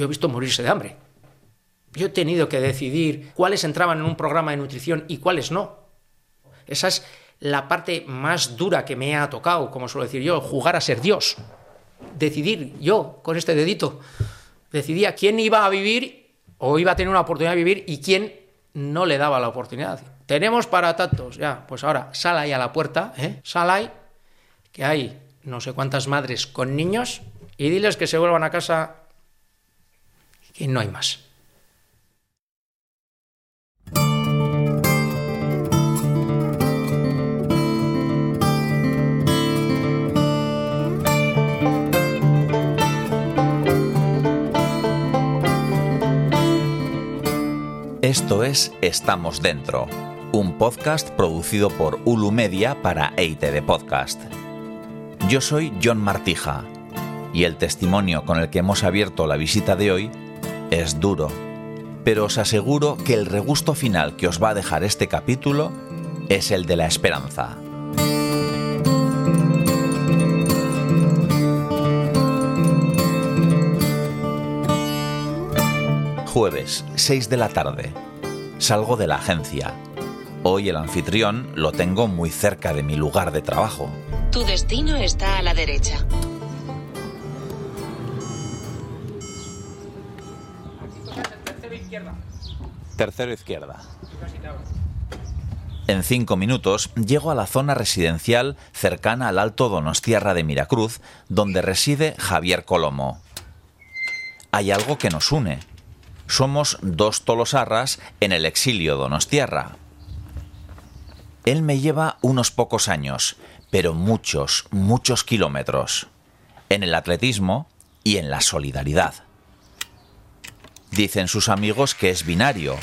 yo he visto morirse de hambre. Yo he tenido que decidir cuáles entraban en un programa de nutrición y cuáles no. Esa es la parte más dura que me ha tocado, como suelo decir yo, jugar a ser Dios. Decidir yo, con este dedito, decidía quién iba a vivir o iba a tener una oportunidad de vivir y quién no le daba la oportunidad. Tenemos para tantos, ya, pues ahora sal ahí a la puerta, ¿eh? sal ahí, que hay no sé cuántas madres con niños y diles que se vuelvan a casa y no hay más. Esto es Estamos Dentro, un podcast producido por Ulu Media para EITD Podcast. Yo soy John Martija y el testimonio con el que hemos abierto la visita de hoy es duro, pero os aseguro que el regusto final que os va a dejar este capítulo es el de la esperanza. Jueves, 6 de la tarde. Salgo de la agencia. Hoy el anfitrión lo tengo muy cerca de mi lugar de trabajo. Tu destino está a la derecha. Tercero izquierda. En cinco minutos llego a la zona residencial cercana al Alto Donostierra de Miracruz, donde reside Javier Colomo. Hay algo que nos une. Somos dos tolosarras en el exilio Donostierra. Él me lleva unos pocos años, pero muchos, muchos kilómetros, en el atletismo y en la solidaridad. Dicen sus amigos que es binario,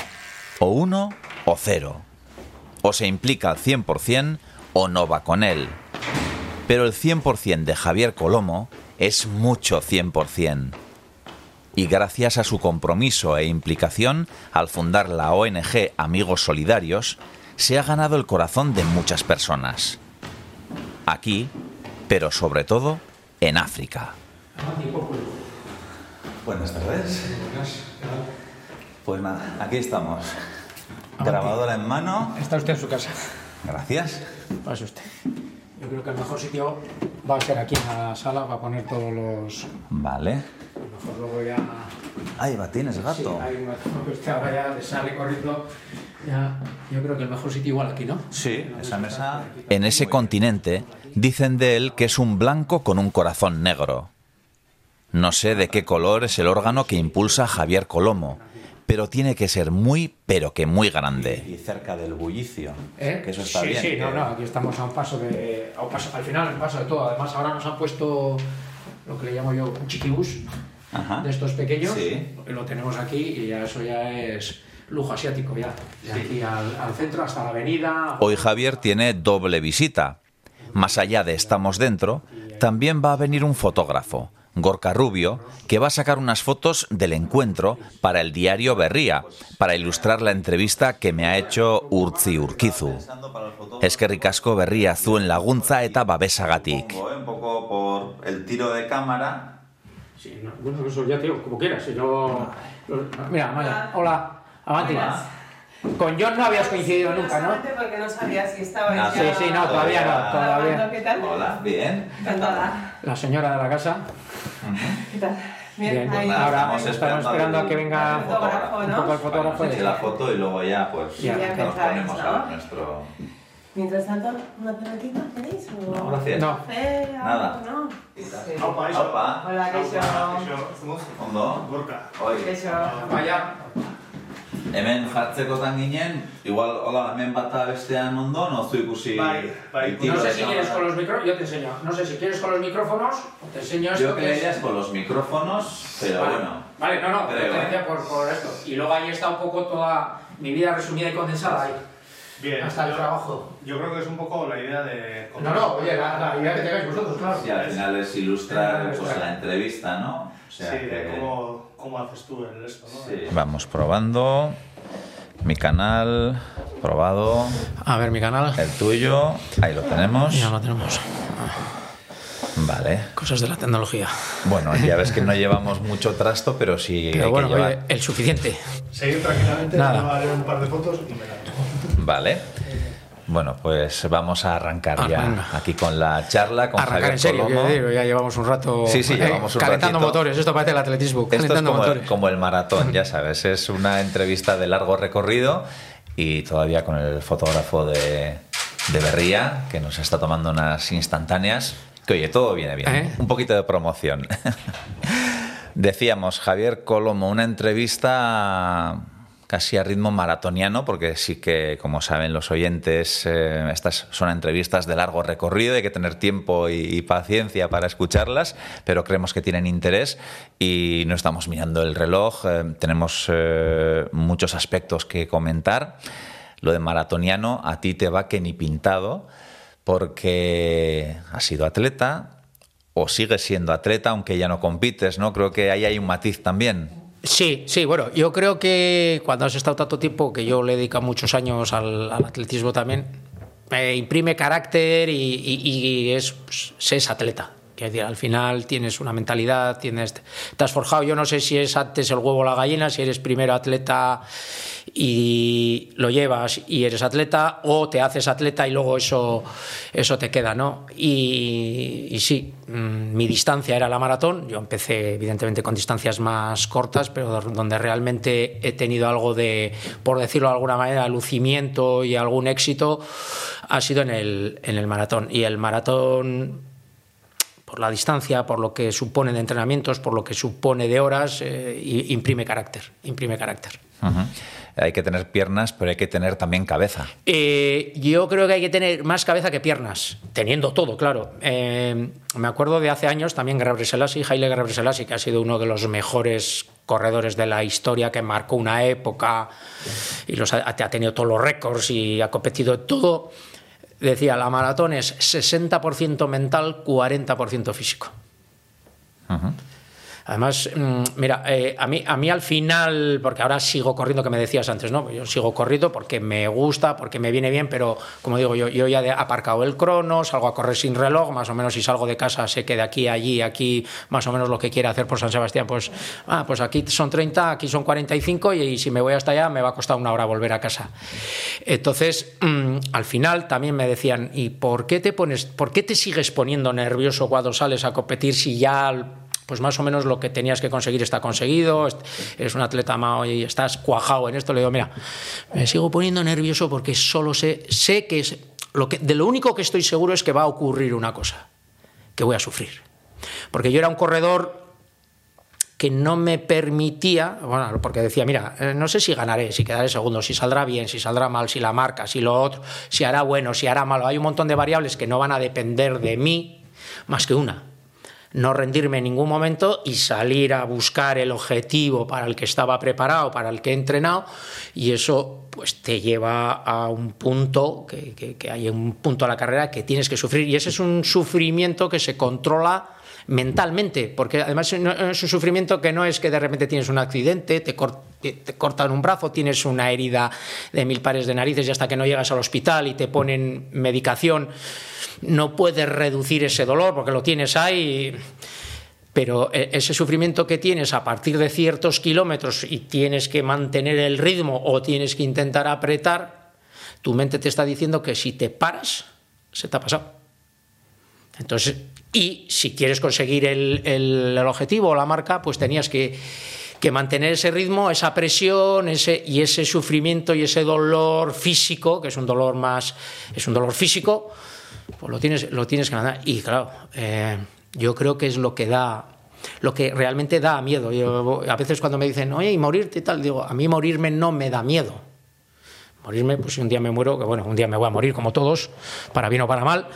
o uno o cero. O se implica al 100% o no va con él. Pero el 100% de Javier Colomo es mucho 100%. Y gracias a su compromiso e implicación al fundar la ONG Amigos Solidarios, se ha ganado el corazón de muchas personas. Aquí, pero sobre todo en África. Buenas tardes. Pues nada, aquí estamos. Grabadora en mano. Está usted en su casa. Gracias. Pase usted. Yo creo que el mejor sitio va a ser aquí en la sala, va a poner todos los... Vale. A lo mejor luego ya... Ahí va, tienes Sí, gato. hay un gato que usted ahora ya le sale corriendo. Ya, yo creo que el mejor sitio igual aquí, ¿no? Sí, esa mesa. En ese continente dicen de él que es un blanco con un corazón negro. No sé de qué color es el órgano que impulsa a Javier Colomo, pero tiene que ser muy, pero que muy grande. Y cerca del bullicio. ¿Eh? Que eso está sí, bien. Sí, que- no, no, aquí estamos a un paso de. a un paso- al final, un paso de todo. Además, ahora nos han puesto lo que le llamo yo un chiquibús Ajá. de estos pequeños. Sí. Lo tenemos aquí y ya eso ya es lujo asiático ya. De aquí al, al centro hasta la avenida. Hoy Javier tiene doble visita. Más allá de Estamos Dentro, también va a venir un fotógrafo, Gorka Rubio, que va a sacar unas fotos del encuentro para el diario Berría, para ilustrar la entrevista que me ha hecho Urtzi Urkizu. Eskerrik asko berria zuen laguntza eta babesagatik. Un poco por el tiro de cámara. Sí, no, bueno, eso ya te digo, como quieras. si Yo... Mira, Maya, hola. Avanti. Con John no habías coincidido nunca, ¿no? Porque no sabía si estaba Ah, Sí, sí, no, todavía no, todavía. ¿Qué tal? Hola, bien. Encantada. La señora de la casa. ¿Qué tal? Bien, Bien, ahí. nada, ahora estamos estamos esperando esperando a que venga al fotógrafo, un ¿no? poco el fotógrafo. Bueno, la foto y luego ya pues Ya, nos ponemos ¿no? a nuestro... Mientras tanto, ¿una pelotita tenéis? O... No, gracias. No, Nada. ¿no? Eso. Opa, Hola, ondo. Gorka. Oi, Keisho. vaya. Hemen jartzekotan ginen, igual, hola, hemen bata bestean ondo, no zu ikusi... Bai, bai, el No sé si quieres con los micrófonos, yo te enseño. No sé si quieres con los micrófonos, o te enseño esto Yo que creería es... con los micrófonos, pero vale. bueno. Vale, no, no, Creo, pero te ¿eh? decía por, por esto. Y luego ahí está un poco toda mi vida resumida y condensada ahí. Bien. Hasta el yo- trabajo. Yo creo que es un poco la idea de... No, no, oye, la, la idea que tengáis vosotros, claro. Sí, al final es ilustrar pues, la entrevista, ¿no? O sea, Sí, que- de cómo, cómo haces tú el esto, ¿no? Sí. Vamos probando. Mi canal, probado. A ver, mi canal. El tuyo, ahí lo tenemos. Ya lo tenemos. Vale. Cosas de la tecnología. Bueno, ya ves que no llevamos mucho trasto, pero sí Pero hay bueno, que llevar. oye, el suficiente. Seguir tranquilamente, Nada. un par de fotos y me la Vale. Bueno, pues vamos a arrancar Ah, ya venga. aquí con la charla con Arrancar Javier en serio, Colomo. decir, ya llevamos un rato Sí, sí, eh, llevamos un calentando ratito. motores. Esto parece el atletismo, Esto es el, como el maratón, ya sabes, es una entrevista de largo recorrido y todavía con el fotógrafo de, de Berría, que nos está tomando unas instantáneas. Que oye, todo viene bien. ¿Eh? Un poquito de promoción. Decíamos, Javier Colomo, una entrevista casi a ritmo maratoniano, porque sí que, como saben los oyentes, eh, estas son entrevistas de largo recorrido, hay que tener tiempo y, paciencia para escucharlas, pero creemos que tienen interés y no estamos mirando el reloj, eh, tenemos eh, muchos aspectos que comentar. Lo de maratoniano a ti te va que ni pintado, porque has sido atleta o sigues siendo atleta, aunque ya no compites, ¿no? Creo que ahí hay un matiz también. Sí, sí, bueno, yo creo que cuando has estado tanto tiempo, que yo le he dedicado muchos años al, atletismo también, me imprime carácter y, y- y es, pues, es atleta. Quiero decir, al final tienes una mentalidad, tienes, te has forjado, yo no sé si es antes el huevo o la gallina, si eres primero atleta y lo llevas y eres atleta, o te haces atleta y luego eso, eso te queda, ¿no? Y, y sí, mm, mi distancia era la maratón, yo empecé evidentemente con distancias más cortas, pero donde realmente he tenido algo de, por decirlo de alguna manera, lucimiento y algún éxito, ha sido en el, en el maratón. Y el maratón por la distancia, por lo que supone de entrenamientos, por lo que supone de horas, eh, imprime carácter, imprime carácter. Ujú. Hay que tener piernas, pero hay que tener también cabeza. Eh, yo creo que hay que tener más cabeza que piernas, teniendo todo, claro. Eh, me acuerdo de hace años también Gebre Selassie, Haile Gebre Selassie, que ha sido uno de los mejores corredores de la historia, que marcó una época y los ha, ha tenido todos los récords y ha competido todo. Decía, la maratón es 60% mental, 40% físico. Además, mm, mira, eh, a, mí, a mí al final, porque ahora sigo corriendo, que me decías antes, ¿no? Yo sigo corriendo porque me gusta, porque me viene bien, pero como digo, yo, yo ya he aparcado el crono, salgo a correr sin reloj, más o menos si salgo de casa sé que de aquí a allí, aquí, más o menos lo que quiera hacer por San Sebastián, pues, ah, pues aquí son 30, aquí son 45 y, y si me voy hasta allá me va a costar una hora volver a casa. Entonces, mm, al final también me decían, ¿y por qué te pones, por qué te sigues poniendo nervioso cuando sales a competir si ya pues más o menos lo que tenías que conseguir está conseguido, eres un atleta mao y estás cuajado en esto, le digo, mira, me sigo poniendo nervioso porque solo sé, sé que, es, lo que de lo único que estoy seguro es que va a ocurrir una cosa, que voy a sufrir. Porque yo era un corredor que no me permitía, bueno, porque decía, mira, eh, no sé si ganaré, si quedaré segundo, si saldrá bien, si saldrá mal, si la marca, si lo otro, si hará bueno, si hará malo. Hay un montón de variables que no van a depender de mí más que una. No rendirme en ningún momento y salir a buscar el objetivo para el que estaba preparado, para el que he entrenado, y eso pues te lleva a un punto, que, que- que hay un punto a la carrera que tienes que sufrir, y ese es un sufrimiento que se controla mentalmente, porque además es un sufrimiento que no es que de repente tienes un accidente, te- te cortan un brazo, tienes una herida de mil pares de narices y hasta que no llegas al hospital y te ponen medicación, no puedes reducir ese dolor porque lo tienes ahí. Pero e- ese sufrimiento que tienes a partir de ciertos kilómetros y tienes que mantener el ritmo o tienes que intentar apretar, tu mente te está diciendo que si te paras, se te ha pasado. Entonces, y si quieres conseguir el, el- el objetivo o la marca, pues tenías que, que mantener ese ritmo, esa presión, ese, y ese sufrimiento y ese dolor físico, que es un dolor más, es un dolor físico, pues lo tienes, lo tienes que ganar. Y claro, eh, yo creo que es lo que da, lo que realmente da miedo. Yo, a veces cuando me dicen, oye, y morirte y tal, digo, a mí morirme no me da miedo. Morirme, pues si un día me muero, que bueno, un día me voy a morir como todos, para bien o para mal.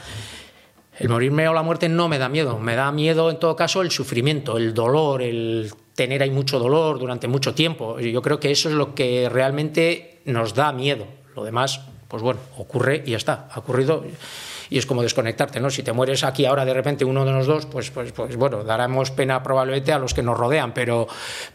El morirme o la muerte no me da miedo, me da miedo en todo caso el sufrimiento, el dolor, el tener ahí mucho dolor durante mucho tiempo. Yo creo que eso es lo que realmente nos da miedo. Lo demás, pues bueno, ocurre y ya está, ha ocurrido y es como desconectarte, ¿no? Si te mueres aquí ahora de repente uno de los dos, pues, pues, pues bueno, daremos pena probablemente a los que nos rodean, pero,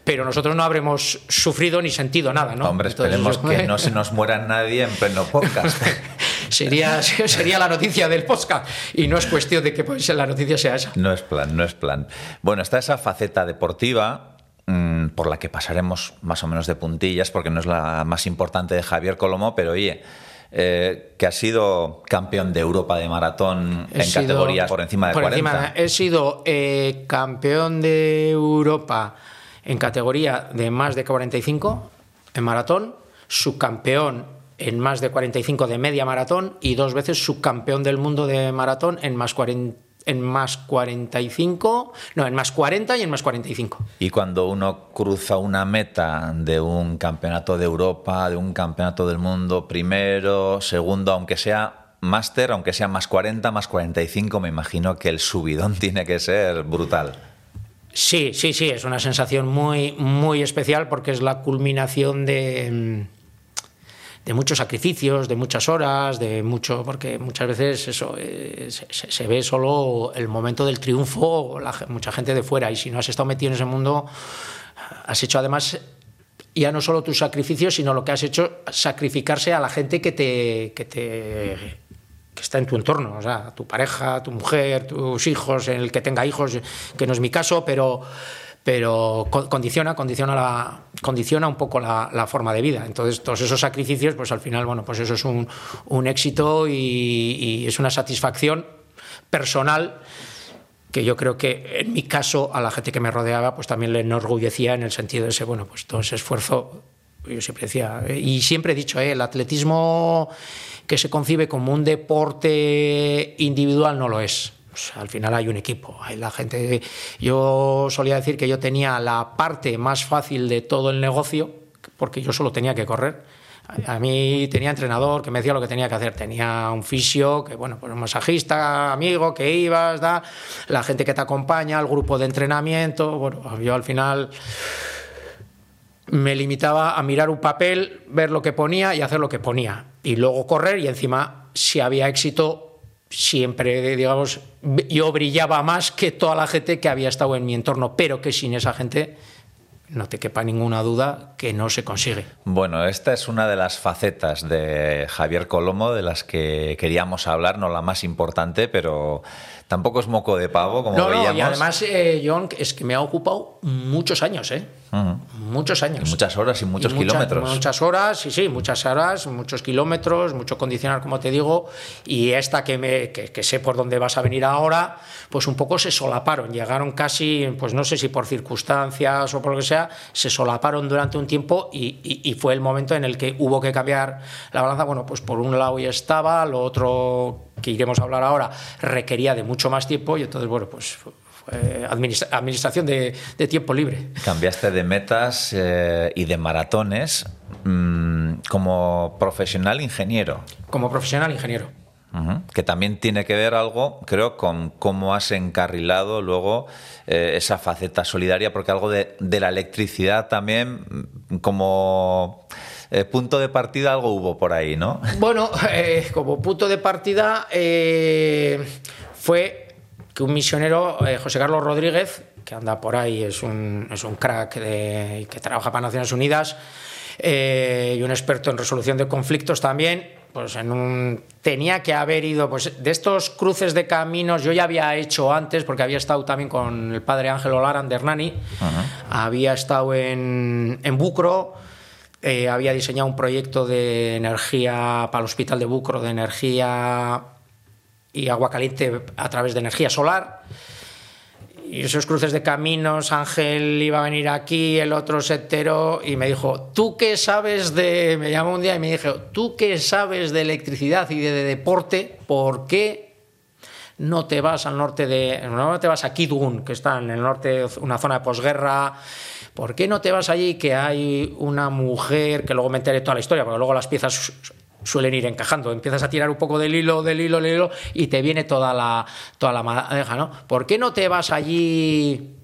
pero nosotros no habremos sufrido ni sentido nada, ¿no? Hombre, Entonces, esperemos yo- que no se nos muera nadie en pleno podcast. sería, sería la noticia del podcast. Y no es cuestión de que pues, la noticia sea esa. No es plan, no es plan. Bueno, está esa faceta deportiva mm, por la que pasaremos más o menos de puntillas, porque no es la más importante de Javier Colomo, pero oye, eh, que ha sido campeón de Europa de maratón He en sido- categorías por encima de por 40. encima- he sido eh, campeón de Europa en categoría de más de 45 en maratón, subcampeón en más de 45 de media maratón y dos veces subcampeón del mundo de maratón en más 40 en más 45, no, en más 40 y en más 45. Y cuando uno cruza una meta de un campeonato de Europa, de un campeonato del mundo, primero, segundo, aunque sea máster, aunque sea más 40, más 45, me imagino que el subidón tiene que ser brutal. Sí, sí, sí, es una sensación muy, muy especial porque es la culminación de, mm, de muchos sacrificios, de muchas horas, de mucho, porque muchas veces eso eh, se, ve solo el momento del triunfo, mucha gente de fuera, y si no has estado metido en ese mundo, has hecho además ya no solo tus sacrificios, sino lo que has hecho, sacrificarse a la gente que te, que te está en tu entorno, o sea, tu pareja, tu mujer, tus hijos, el que tenga hijos, que no es mi caso, pero pero co- condiciona, condiciona, la, condiciona un poco la, forma de vida. Entonces, todos esos sacrificios, pues al final, bueno, pues eso es un, éxito y, es una satisfacción personal que yo creo que en mi caso a la gente que me rodeaba pues también le enorgullecía en el sentido de ese bueno pues todo ese esfuerzo yo siempre decía y siempre he dicho eh, el atletismo que se concibe como un deporte individual no lo es Sea, al final hay un equipo la gente yo solía decir que yo tenía la parte más fácil de todo el negocio porque yo solo tenía que correr a mí tenía entrenador que me decía lo que tenía que hacer. Tenía un fisio, que bueno, pues un masajista, amigo, que ibas, da, la gente que te acompaña, el grupo de entrenamiento. Yo al final me limitaba a mirar un papel, ver lo que ponía y hacer lo que ponía. Y luego correr y encima, si había éxito, siempre, digamos, yo brillaba más que toda la gente que había estado en mi entorno, pero que sin esa gente no te quepa ninguna duda que no se consigue. Bueno, esta es una de las facetas de Javier Colomo de las que queríamos hablar, no la más importante, pero tampoco es moco de pavo, como no, no, veíamos. y además, eh, John, es que me ha ocupado muchos años, ¿eh? Muchos años. Y muchas horas y muchos kilómetros. Muchas horas, sí, sí, muchas horas, muchos kilómetros, mucho condicionar, como te digo. Y esta que, me, que, que sé por dónde vas a venir ahora, pues un poco se solaparon. Llegaron casi, pues no sé si por circunstancias o por lo que sea, se solaparon durante un tiempo y, y- y fue el momento en el que hubo que cambiar la balanza. Bueno, pues por un lado ya estaba, lo otro que iremos a hablar ahora requería de mucho más tiempo y entonces, bueno, pues administra- administración de, de tiempo libre. Cambiaste de metas eh, y de maratones mm, como profesional ingeniero. Como profesional ingeniero. Que también tiene que ver algo, creo, con cómo has encarrilado luego eh, esa faceta solidaria, porque algo de, de la electricidad también, mm, como eh, punto de partida, algo hubo por ahí, ¿no? Bueno, eh, como punto de partida eh, fue que un misionero, José Carlos Rodríguez, que anda por ahí, es un, es un crack de- que trabaja para Naciones Unidas y un experto en resolución de conflictos también, pues en un, tenía que haber ido, pues de estos cruces de caminos yo ya había hecho antes, porque había estado también con el padre Ángel Olaran de Hernani, había estado en, en Bucro, eh, había diseñado un proyecto de energía para el hospital de Bucro, de energía y agua caliente a través de energía solar. Y esos cruces de caminos, Ángel iba a venir aquí, el otro se enteró y me dijo, ¿tú qué sabes de...? Me llamó un día y me dijo, ¿tú qué sabes de electricidad y de, de deporte? ¿Por qué no te vas al norte de... No te vas a Kidgun, que está en el norte, una zona de posguerra... ¿Por qué no te vas allí que hay una mujer, que luego me enteré toda la historia, porque luego las piezas su- suelen ir encajando, empiezas a tirar un poco del hilo, del hilo, del hilo, y te viene toda la, toda la madeja, ¿no? ¿Por qué no te vas allí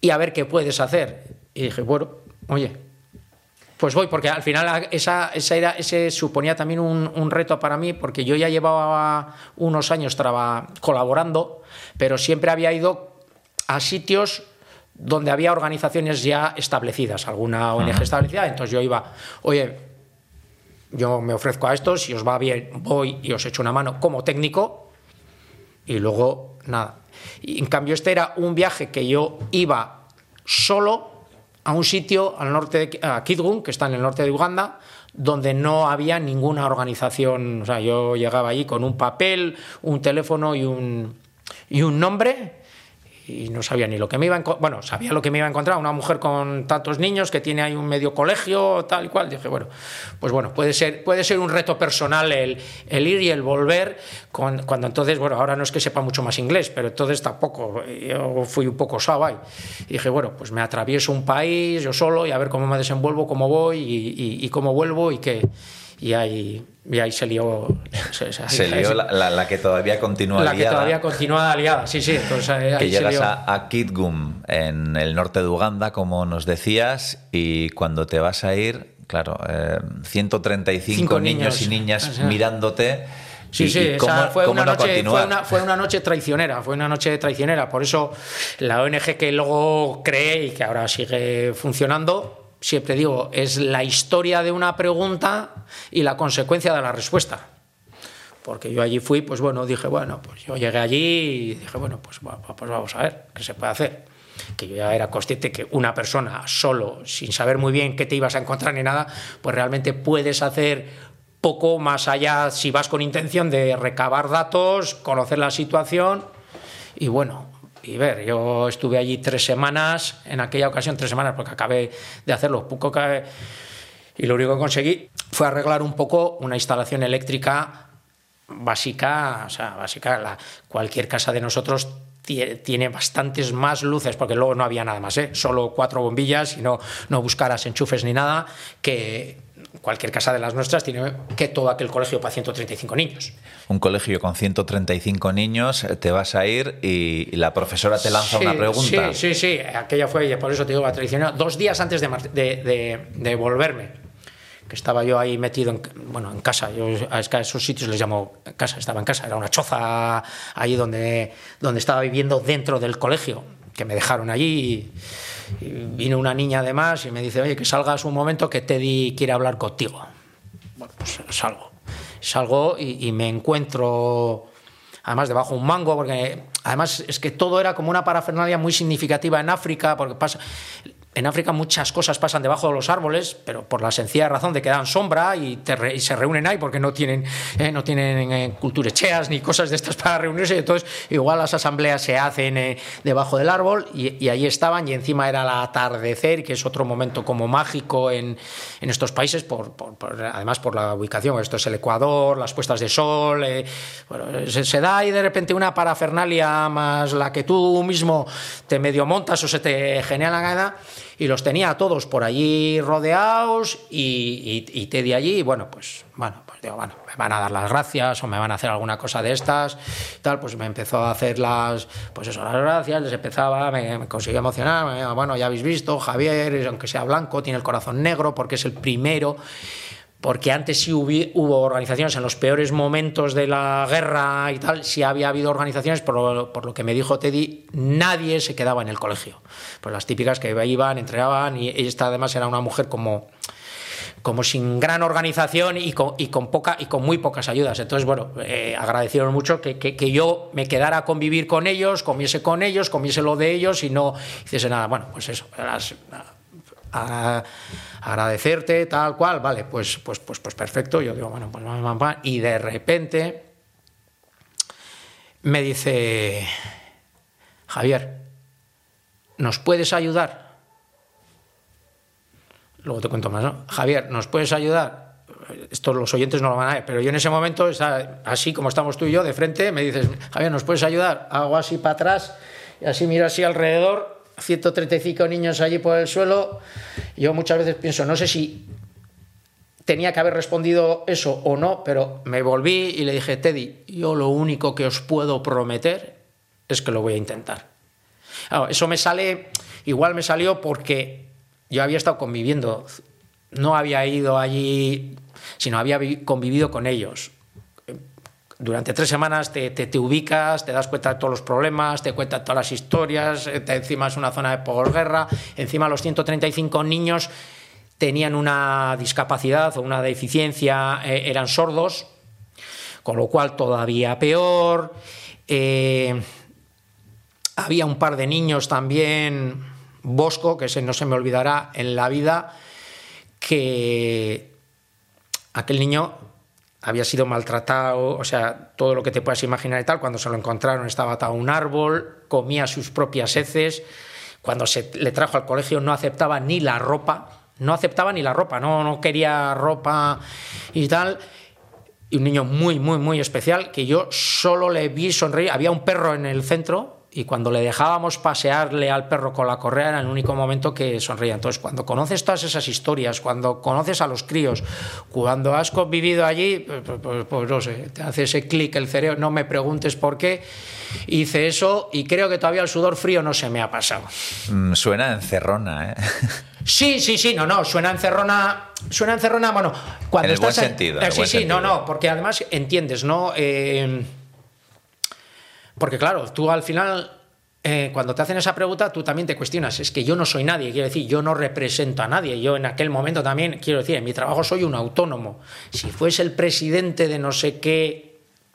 y a ver qué puedes hacer? Y dije, bueno, oye, pues voy, porque al final esa, esa era, ese suponía también un, un reto para mí, porque yo ya llevaba unos años traba- colaborando, pero siempre había ido a sitios donde había organizaciones ya establecidas, alguna ONG establecida, entonces yo iba, oye, yo me ofrezco a esto, si os va bien, voy y os echo una mano como técnico, y luego nada. Y en cambio, este era un viaje que yo iba solo a un sitio al norte de a Kidgun, que está en el norte de Uganda, donde no había ninguna organización. O sea, yo llegaba allí con un papel, un teléfono y un, y un nombre y no sabía ni lo que me iba a enco- bueno sabía lo que me iba a encontrar una mujer con tantos niños que tiene ahí un medio colegio tal y cual dije bueno pues bueno puede ser puede ser un reto personal el, el ir y el volver con- cuando entonces bueno ahora no es que sepa mucho más inglés pero entonces tampoco yo fui un poco saba y dije bueno pues me atravieso un país yo solo y a ver cómo me desenvuelvo cómo voy y, y- y cómo vuelvo y que y ahí y ahí se lió se, se- Se lió la, la- la que todavía continúa la que liada, todavía continúa aliada, sí, sí. Entonces, ahí que llegas a, a Kitgum, en el norte de Uganda, como nos decías, y cuando te vas a ir, claro, eh, 135 Cinco niños, y niñas mirándote. Sí, sí, y esa cómo- fue, cómo una no noche, fue, una, fue una noche traicionera, fue una noche traicionera. Por eso la ONG que luego creé y que ahora sigue funcionando, siempre digo, es la historia de una pregunta y la consecuencia de la respuesta. Porque yo allí fui, pues bueno, dije, bueno, pues yo llegué allí y dije, bueno, pues, pues vamos a ver qué se puede hacer. Que yo ya era consciente que una persona solo, sin saber muy bien qué te ibas a encontrar ni nada, pues realmente puedes hacer poco más allá si vas con intención de recabar datos, conocer la situación y bueno, y ver, yo estuve allí tres semanas, en aquella ocasión tres semanas, porque acabé de hacerlo poco. Y lo único que conseguí fue arreglar un poco una instalación eléctrica básica, o sea, básica, cualquier casa de nosotros tie- tiene bastantes más luces, porque luego no había nada más, ¿eh? solo cuatro bombillas y no, no buscaras enchufes ni nada, que cualquier casa de las nuestras tiene que todo aquel colegio para 135 niños. Un colegio con 135 niños, eh, te vas a ir y, la profesora te lanza Sí, una pregunta. Sí, sí, sí, aquella fue, por eso te digo, la tradicional. Dos días antes de, de, de- de volverme, que estaba yo ahí metido en, bueno, en casa, yo a esos sitios les llamo casa, estaba en casa, era una choza allí donde, donde estaba viviendo dentro del colegio, que me dejaron allí. Y, vino una niña además y me dice, oye, que salgas un momento que Teddy quiere hablar contigo. Bueno, pues salgo. Salgo y, y me encuentro además debajo un mango, porque además es que todo era como una parafernalia muy significativa en África, porque pasa, en África muchas cosas pasan debajo de los árboles, pero por la sencilla razón de que dan sombra y, te re- y se reúnen ahí porque no tienen, eh, no tienen eh, culturecheas ni cosas de estas para reunirse. Entonces, igual las asambleas se hacen eh, debajo del árbol y, y ahí estaban y encima era el atardecer, que es otro momento como mágico en, en estos países, por, además por la ubicación. Esto es el Ecuador, las puestas de sol. eh, se, se da ahí de repente una parafernalia más la que tú mismo te medio montas o se te genera la gana y los tenía a todos por allí rodeados y, y, y Teddy allí y bueno pues bueno pues digo bueno me van a dar las gracias o me van a hacer alguna cosa de estas tal pues me empezó a hacer las pues eso las gracias les empezaba me, me consiguió emocionar me- bueno ya habéis visto Javier aunque sea blanco tiene el corazón negro porque es el primero porque antes sí hubi- hubo organizaciones en los peores momentos de la guerra y tal, sí había habido organizaciones, por lo, por lo que me dijo Teddy, nadie se quedaba en el colegio. Pues las típicas que iban, entregaban, y esta además era una mujer como como sin gran organización y con, y con poca y con muy pocas ayudas. Entonces, bueno, eh, agradecieron mucho que, que- que yo me quedara a convivir con ellos, comiese con ellos, comiese lo de ellos y no hiciese nada. Bueno, pues eso, las- a- agradecerte, tal cual, vale, pues, pues, pues, pues perfecto. Yo digo, bueno, pues pam, pam, pam. y de repente me dice Javier, ¿nos puedes ayudar? Luego te cuento más, ¿no? Javier, ¿nos puedes ayudar? Esto los oyentes no lo van a ver, pero yo en ese momento, así como estamos tú y yo, de frente, me dices, Javier, ¿nos puedes ayudar? Hago así para atrás y así miro así alrededor, 135 niños allí por el suelo. Yo muchas veces pienso, no sé si tenía que haber respondido eso o no, pero me volví y le dije, Teddy, yo lo único que os puedo prometer es que lo voy a intentar. Claro, eso me sale, igual me salió porque yo había estado conviviendo, no había ido allí, sino había vi- convivido con ellos. Durante tres semanas te, te- ubicas, te das cuenta de todos los problemas, te cuentan todas las historias, eh, encima es una zona de posguerra, encima los 135 niños tenían una discapacidad o una deficiencia, eh, eran sordos, con lo cual todavía peor. Eh, había un par de niños también, Bosco, que no se me olvidará en la vida, que aquel niño había sido maltratado, o sea, todo lo que te puedas imaginar y tal, cuando se lo encontraron estaba atado a un árbol, comía sus propias heces, cuando se le trajo al colegio no aceptaba ni la ropa, no aceptaba ni la ropa, no, no quería ropa y tal. Y un niño muy, muy, muy especial que yo solo le vi sonreír. Había un perro en el centro y cuando le dejábamos pasearle al perro con la correa era el único momento que sonreía. Entonces, cuando conoces todas esas historias, cuando conoces a los críos, cuando has vivido allí, pues, pues, pues, pues no sé, te hace ese clic el cerebro, no me preguntes por qué. Hice eso y creo que todavía el sudor frío no se me ha pasado. Mm, suena encerrona, ¿eh? Sí, sí, sí, no, no, suena encerrona, suena encerrona, bueno, cuando En el buen sentido, en eh, el sí, buen sí, no, no, porque además entiendes, ¿no? Eh, porque claro, tú al final, eh, cuando te hacen esa pregunta, tú también te cuestionas, es que yo no soy nadie, quiero decir, yo no represento a nadie, yo en aquel momento también, quiero decir, en mi trabajo soy un autónomo. Si fuese el presidente de no sé qué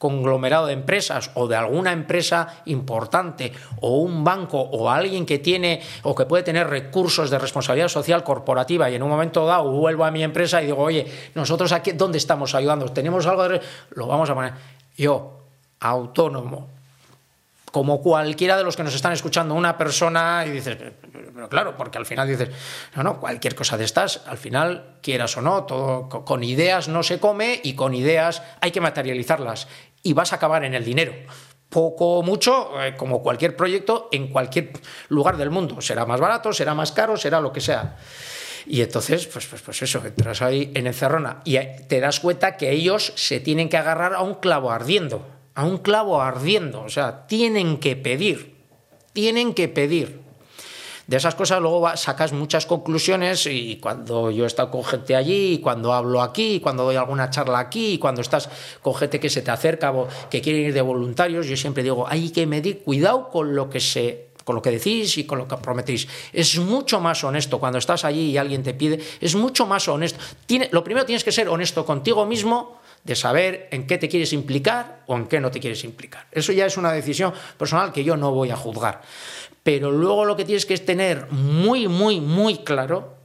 conglomerado de empresas o de alguna empresa importante o un banco o alguien que tiene o que puede tener recursos de responsabilidad social corporativa y en un momento dado vuelvo a mi empresa y digo, oye, nosotros aquí, ¿dónde estamos ayudando? ¿Tenemos algo de...? Lo vamos a poner. Yo, autónomo, como cualquiera de los que nos están escuchando, una persona y dices, pero claro, porque al final dices, no, no, cualquier cosa de estas, al final, quieras o no, todo co- con ideas no se come y con ideas hay que materializarlas y vas a acabar en el dinero. Poco o mucho, eh, como cualquier proyecto, en cualquier lugar del mundo. Será más barato, será más caro, será lo que sea. Y entonces, pues, pues, pues eso, entras ahí en encerrona y eh, te das cuenta que ellos se tienen que agarrar a un clavo ardiendo, a un clavo ardiendo, o sea, tienen que pedir, tienen que pedir. De esas cosas luego sacas muchas conclusiones y cuando yo he estado con gente allí, cuando hablo aquí, cuando doy alguna charla aquí, y cuando estás con gente que se te acerca o que quieren ir de voluntarios, yo siempre digo, hay que medir, cuidado con lo que se con lo que decís y con lo que prometís. Es mucho más honesto cuando estás allí y alguien te pide, es mucho más honesto. Tiene, lo primero tienes que ser honesto contigo mismo de saber en qué te quieres implicar o en qué no te quieres implicar. Eso ya es una decisión personal que yo no voy a juzgar. Pero luego lo que tienes que tener muy, muy, muy claro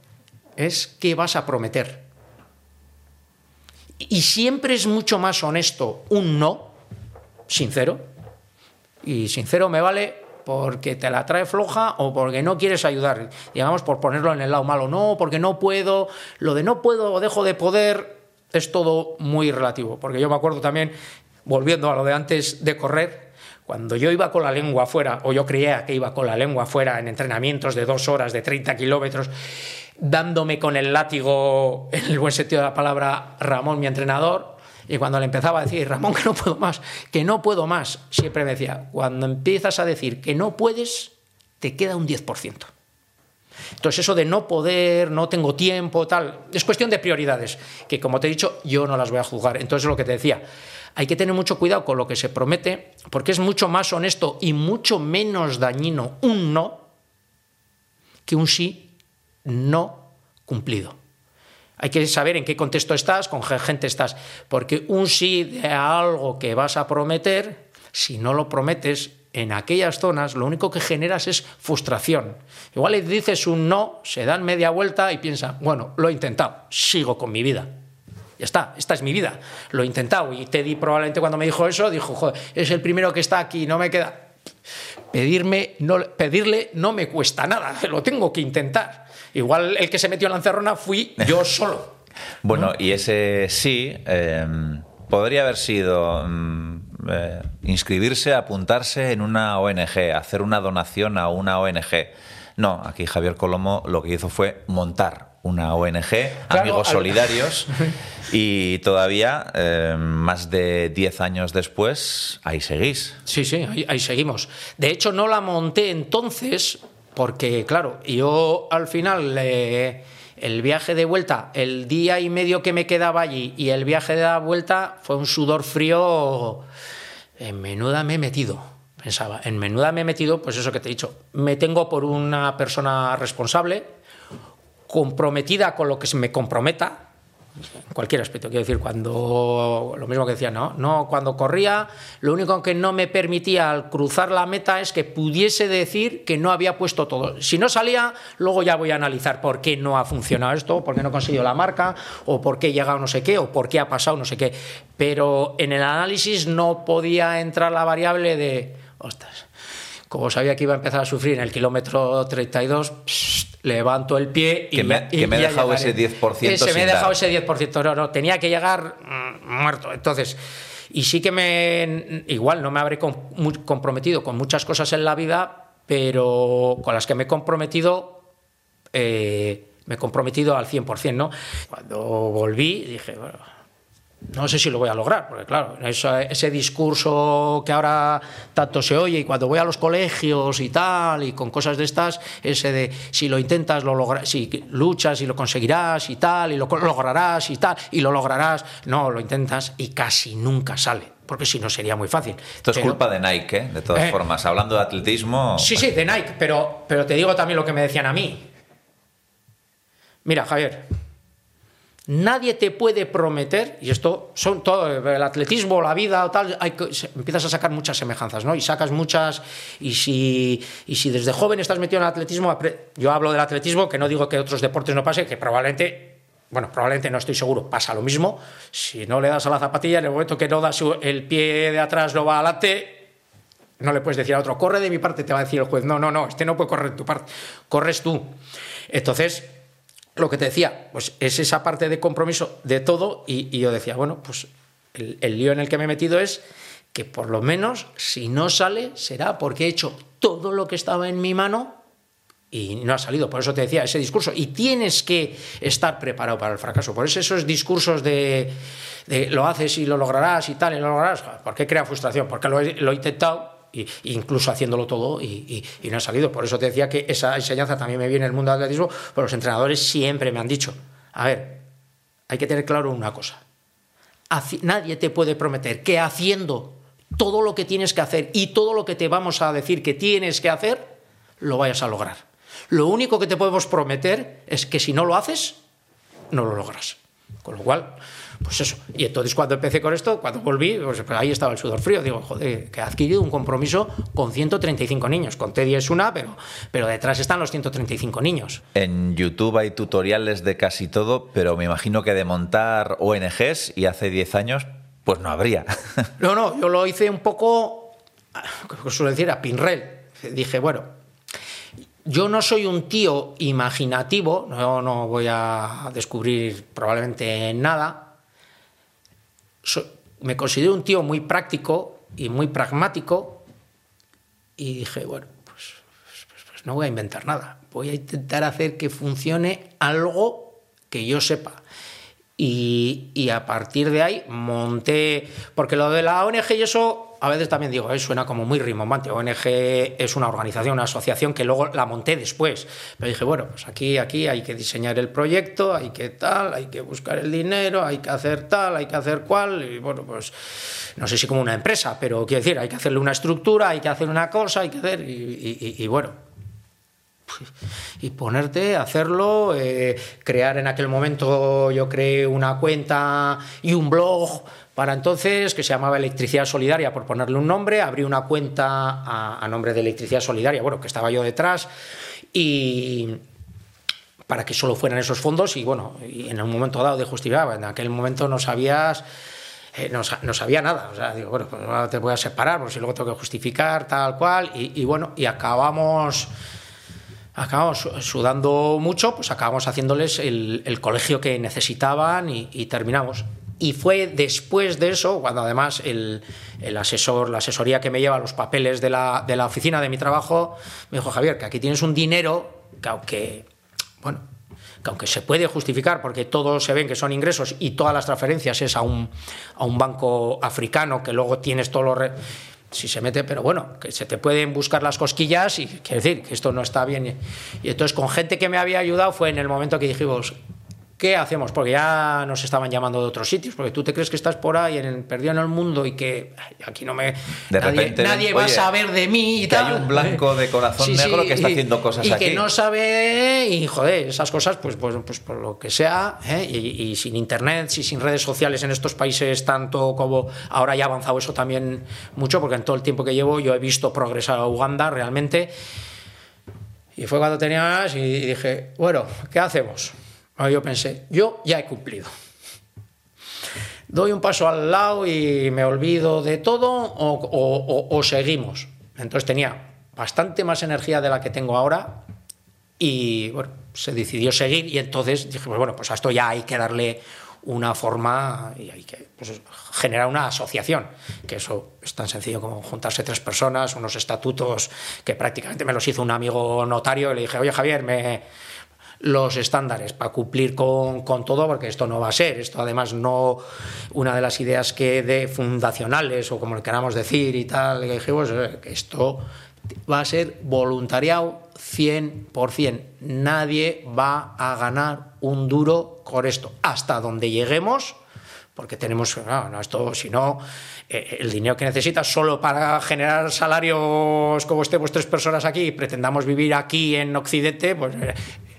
es qué vas a prometer. Y siempre es mucho más honesto un no, sincero, y sincero me vale porque te la trae floja o porque no quieres ayudar, digamos por ponerlo en el lado malo, no, porque no puedo, lo de no puedo o dejo de poder es todo muy relativo, porque yo me acuerdo también, volviendo a lo de antes de correr, cuando yo iba con la lengua afuera, o yo creía que iba con la lengua afuera en entrenamientos de dos horas, de 30 kilómetros, dándome con el látigo, en el buen sentido de la palabra, Ramón, mi entrenador, y cuando le empezaba a decir, Ramón, que no puedo más, que no puedo más, siempre me decía, cuando empiezas a decir que no puedes, te queda un 10%. Entonces eso de no poder, no tengo tiempo, tal, es cuestión de prioridades, que como te he dicho, yo no las voy a juzgar. Entonces lo que te decía, hay que tener mucho cuidado con lo que se promete, porque es mucho más honesto y mucho menos dañino un no que un sí no cumplido. Hay que saber en qué contexto estás, con qué gente estás, porque un sí de algo que vas a prometer, si no lo prometes en aquellas zonas, lo único que generas es frustración. Igual le dices un no, se dan media vuelta y piensan, bueno, lo he intentado, sigo con mi vida. Ya está, esta es mi vida, lo he intentado. Y Teddy probablemente cuando me dijo eso, dijo, joder, es el primero que está aquí, no me queda. Pedirme, no, pedirle no me cuesta nada, lo tengo que intentar. Igual el que se metió en la encerrona fui yo solo. Bueno, y ese sí eh, podría haber sido mm, eh, inscribirse, apuntarse en una ONG, hacer una donación a una ONG. No, aquí Javier Colomo lo que hizo fue montar una ONG, Amigos al- Solidarios, y todavía, eh, más de 10 años después, ahí seguís. Sí, sí, ahí, ahí seguimos. De hecho, no la monté entonces porque, claro, yo al final eh, el viaje de vuelta, el día y medio que me quedaba allí y el viaje de la vuelta fue un sudor frío. En menuda me he metido, pensaba. En menuda me he metido, pues eso que te he dicho. Me tengo por una persona responsable, comprometida con lo que se me comprometa, cualquier aspecto. Quiero decir, cuando lo mismo que decía, no, no, cuando corría, lo único que no me permitía al cruzar la meta es que pudiese decir que no había puesto todo. Si no salía, luego ya voy a analizar por qué no ha funcionado esto, por qué no he conseguido la marca, o por qué he llegado no sé qué, o por qué ha pasado no sé qué. Pero en el análisis no podía entrar la variable de, ostras, como sabía que iba a empezar a sufrir en el kilómetro 32, pssst, levanto el pie y Que me- y que me he dejado ese 10% Ese me sin he dejado dar. ese 10%, no, no, tenía que llegar mm, muerto. Entonces, y sí que me, igual no me habré comprometido con muchas cosas en la vida, pero con las que me he comprometido, eh, me he comprometido al 100%, ¿no? Cuando volví, dije, bueno, no sé si lo voy a lograr, porque claro, ese discurso que ahora tanto se oye y cuando voy a los colegios y tal, y con cosas de estas, ese de si lo intentas, lo logras, si luchas y lo conseguirás y tal, y lo lograrás y tal, y lo lograrás, no, lo intentas y casi nunca sale, porque si no sería muy fácil. Esto es Pero- culpa de Nike, ¿eh? de todas Eh. formas. Hablando de atletismo, Sí, sí, de Nike, pero, pero te digo también lo que me decían a mí. Mira, Javier, nadie te puede prometer, y esto son todo, el atletismo, la vida tal, hay empiezas a sacar muchas semejanzas, ¿no? Y sacas muchas, y si, y si desde joven estás metido en el atletismo, yo hablo del atletismo, que no digo que otros deportes no pase, que probablemente bueno, probablemente no estoy seguro, pasa lo mismo. Si no le das a la zapatilla, en el momento que no das el pie de atrás, no va adelante, no le puedes decir a otro, corre de mi parte, te va a decir el juez, no, no, no, este no puede correr de tu parte, corres tú. Entonces, lo que te decía, pues es esa parte de compromiso de todo y, yo decía, bueno, pues el, lío en el que me he metido es que por lo menos si no sale será porque he hecho todo lo que estaba en mi mano y no ha salido. Por eso te decía ese discurso. Y tienes que estar preparado para el fracaso. Por eso esos discursos de, de lo haces y lo lograrás y tal, y lo lograrás, ¿por qué crea frustración? Porque lo he, lo he intentado. Y- incluso haciéndolo todo y, no ha salido. Por eso te decía que esa enseñanza también me viene en el mundo del atletismo, pero los entrenadores siempre me han dicho, a ver, hay que tener claro una cosa. Nadie te puede prometer que haciendo todo lo que tienes que hacer y todo lo que te vamos a decir que tienes que hacer, lo vayas a lograr. Lo único que te podemos prometer es que si no lo haces, no lo logras. Con lo cual, pues eso. Y entonces cuando empecé con esto, cuando volví, pues, pues ahí estaba el sudor frío. Digo, joder, que he adquirido un compromiso con 135 niños. Con Teddy es una, pero, pero detrás están los 135 niños. En YouTube hay tutoriales de casi todo, pero me imagino que de montar ONGs y hace 10 años, pues no habría. No, no, yo lo hice un poco, como suelo decir, a pinrel. Dije, bueno, yo no soy un tío imaginativo, no, no voy a descubrir probablemente nada. Me considero un tío muy práctico y muy pragmático y dije, bueno, pues, pues- pues no voy a inventar nada, voy a intentar hacer que funcione algo que yo sepa. Y, y a partir de ahí monté, porque lo de la ONG y eso, a veces también digo, eh, suena como muy rimbombante. ONG es una organización, una asociación que luego la monté después. Pero dije, bueno, pues aquí, aquí hay que diseñar el proyecto, hay que tal, hay que buscar el dinero, hay que hacer tal, hay que hacer cual. Y bueno, pues no sé si como una empresa, pero quiero decir, hay que hacerle una estructura, hay que hacer una cosa, hay que hacer. Y, bueno, y ponerte a hacerlo, eh, crear en aquel momento yo creé una cuenta y un blog para entonces que se llamaba Electricidad Solidaria, por ponerle un nombre, abrí una cuenta a, nombre de Electricidad Solidaria, bueno, que estaba yo detrás y para que solo fueran esos fondos y bueno, en un momento dado de justificar, en aquel momento no sabías eh, no, no sabía nada. O sea, digo, bueno, pues ahora te voy a separar, pues si luego tengo que justificar, tal cual. Y, bueno, y acabamos acabamos su- sudando mucho, pues acabamos haciéndoles el, colegio que necesitaban y terminamos. Y fue después de eso, cuando además el, el asesor, la asesoría que me lleva los papeles de la, de la oficina de mi trabajo, me dijo, Javier, que aquí tienes un dinero que aunque, bueno, que aunque se puede justificar porque todos se ven que son ingresos y todas las transferencias es a un, a un banco africano que luego tienes todos los... si se mete, pero bueno, que se te pueden buscar las cosquillas y quiere decir que esto no está bien. Y entonces con gente que me había ayudado fue en el momento que dijimos, ¿qué hacemos? Porque ya nos estaban llamando de otros sitios, porque tú te crees que estás por ahí, en, perdido en el mundo y que aquí no me... De nadie repente nadie va a saber de mí y que hay tal. un blanco de corazón negro que está y- haciendo cosas y aquí. que no sabe, y joder, esas cosas, pues, pues, pues por lo que sea, ¿eh? y, y sin internet, y sin redes sociales en estos países, tanto como ahora ya ha avanzado eso también mucho, porque en todo el tiempo que llevo yo he visto progresar a Uganda realmente. Y fue cuando tenía y dije, bueno, ¿qué hacemos? Yo pensé, yo ya he cumplido. Doy un paso al lado y me olvido de todo o, o- seguimos. Entonces tenía bastante más energía de la que tengo ahora y se decidió seguir y entonces dije, pues bueno, pues a esto ya hay que darle una forma y hay que pues, generar una asociación, que eso es tan sencillo como juntarse tres personas, unos estatutos que prácticamente me los hizo un amigo notario y le dije, oye Javier, me los estándares para cumplir con, con todo, porque esto no va a ser. Esto además no, una de las ideas que de fundacionales o como le queramos decir y tal, que dijimos, eh, que esto va a ser voluntariado 100%. Nadie va a ganar un duro con esto. Hasta donde lleguemos, porque tenemos, no, no, esto, si no, eh, el dinero que necesitas solo para generar salarios como estemos tres personas aquí y pretendamos vivir aquí en Occidente, pues eh,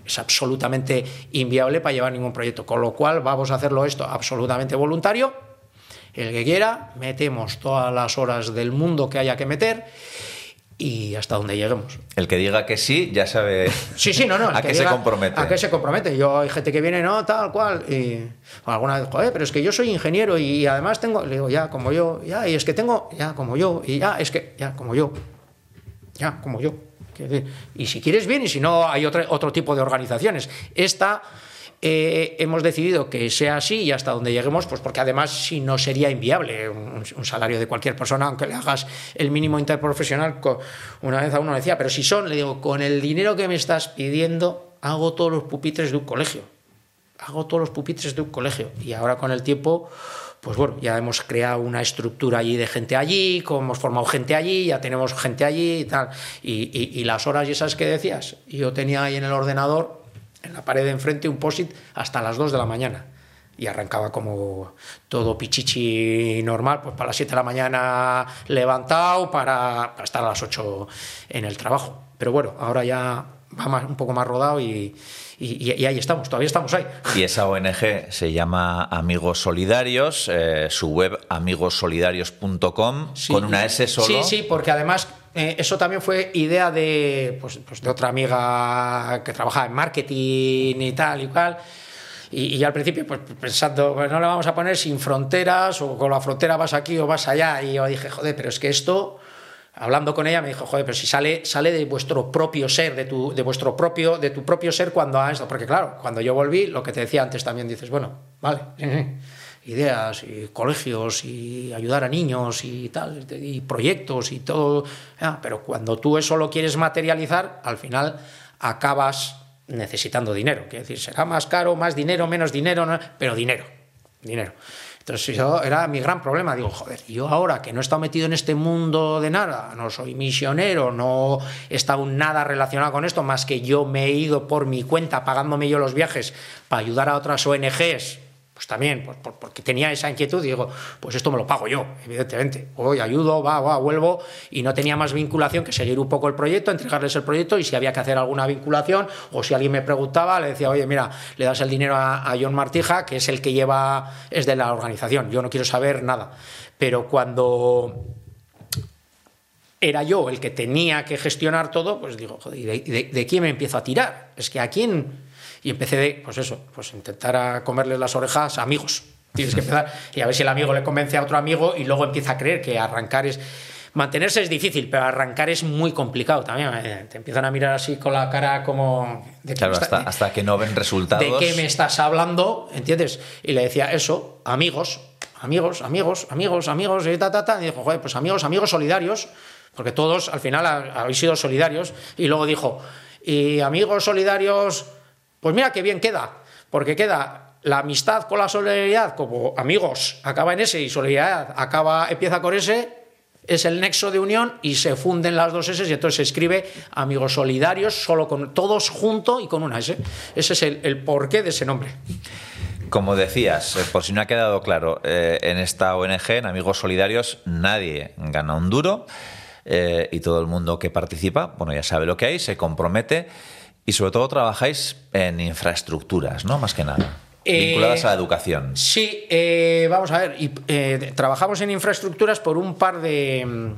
es absolutamente inviable para llevar ningún proyecto. Con lo cual vamos a hacerlo esto absolutamente voluntario. El que quiera, metemos todas las horas del mundo que haya que meter y hasta donde lleguemos. El que diga que sí, ya sabe Sí, sí, no, no. a qué se compromete. A qué se compromete. Yo hay gente que viene, no, tal cual. Y alguna vez, joder, pero es que yo soy ingeniero y además tengo. Le digo, ya, como yo, ya, y es que tengo, ya, como yo, y ya, es que, ya, como yo. Ya, como yo. Y si quieres, bien, y si no, hay otro, otro tipo de organizaciones. Esta. eh, hemos decidido que sea así y hasta donde lleguemos, pues porque además si no sería inviable un, salario de cualquier persona, aunque le hagas el mínimo interprofesional. Una vez a uno decía, pero si son, le digo, con el dinero que me estás pidiendo, hago todos los pupitres de un colegio. Hago todos los pupitres de un colegio. Y ahora con el tiempo, pues bueno, ya hemos creado una estructura allí de gente allí, hemos formado gente allí, ya tenemos gente allí y tal. Y las horas y esas que decías, yo tenía ahí en el ordenador, en la pared de enfrente, un POSIT hasta las 2 de la mañana. Y arrancaba como todo pichichi normal, pues para las 7 de la mañana levantado para, para estar a las 8 en el trabajo. Pero bueno, ahora ya va más- un poco más rodado y, y- y ahí estamos, todavía estamos ahí. Y esa ONG se llama Amigos Solidarios, eh, su web amigosolidarios.com, Sí. con una S solo. Sí, sí, porque además eh, eso también fue idea de, pues, pues de otra amiga que trabajaba en marketing y tal y cual. Y, y al principio, pues pensando, pues no le vamos a poner sin fronteras, o con la frontera vas aquí o vas allá. Y yo dije, joder, pero es que esto, hablando con ella, me dijo, joder, pero si sale, sale de vuestro propio ser, de tu, de vuestro propio, de tu propio ser cuando esto. Porque claro, cuando yo volví, lo que te decía antes también dices, bueno, vale, ideas y colegios y ayudar a niños y tal, y proyectos y todo. ya, pero cuando tú eso lo quieres materializar, al final acabas necesitando dinero. Quiere decir, será más caro, más dinero, menos dinero, pero dinero, dinero. Entonces yo era mi gran problema, digo, joder, yo ahora que no he estado metido en este mundo de nada, no soy misionero, no he estado nada relacionado con esto, más que yo me he ido por mi cuenta pagándome yo los viajes para ayudar a otras ONGs, pues también, por- porque tenía esa inquietud, y digo, pues esto me lo pago yo, evidentemente. Voy, ayudo, va, va, vuelvo, y no tenía más vinculación que seguir un poco el proyecto, entregarles el proyecto, y si había que hacer alguna vinculación, o si alguien me preguntaba, le decía, oye, mira, le das el dinero a, John Martija, que es el que lleva, es de la organización, yo no quiero saber nada. Pero cuando era yo el que tenía que gestionar todo, pues digo, joder, ¿y de- de quién me empiezo a tirar? Es que a quién... Y empecé de, pues eso, pues intentar a comerles las orejas a amigos. Tienes que empezar y a ver si el amigo le convence a otro amigo y luego empieza a creer que arrancar es... Mantenerse es difícil, pero arrancar es muy complicado también. Eh, Te empiezan a mirar así con la cara como... ¿de qué Claro, está- hasta, que no ven resultados. ¿De qué me estás hablando? ¿Entiendes? Y le decía eso, amigos, amigos, amigos, amigos, amigos, y ta, ta, ta. Y dijo, joder, pues amigos, amigos solidarios, porque todos al final ha- habéis sido solidarios. Y luego dijo, y amigos solidarios, pues mira qué bien queda, porque queda la amistad con la solidaridad, como amigos acaba en ese y solidaridad acaba, empieza con ese, es el nexo de unión y se funden las dos S y entonces se escribe Amigos Solidarios, solo con todos junto y con una S. Ese es el, el porqué de ese nombre. Como decías, eh, por si no ha quedado claro, eh, en esta ONG, en Amigos Solidarios, nadie gana un duro eh, y todo el mundo que participa, bueno, ya sabe lo que hay, se compromete y sobre todo trabajáis en infraestructuras, ¿no? Más que nada. Eh, Vinculadas a la educación. Sí, eh, vamos a ver, y, eh, trabajamos en infraestructuras por un par de... mm,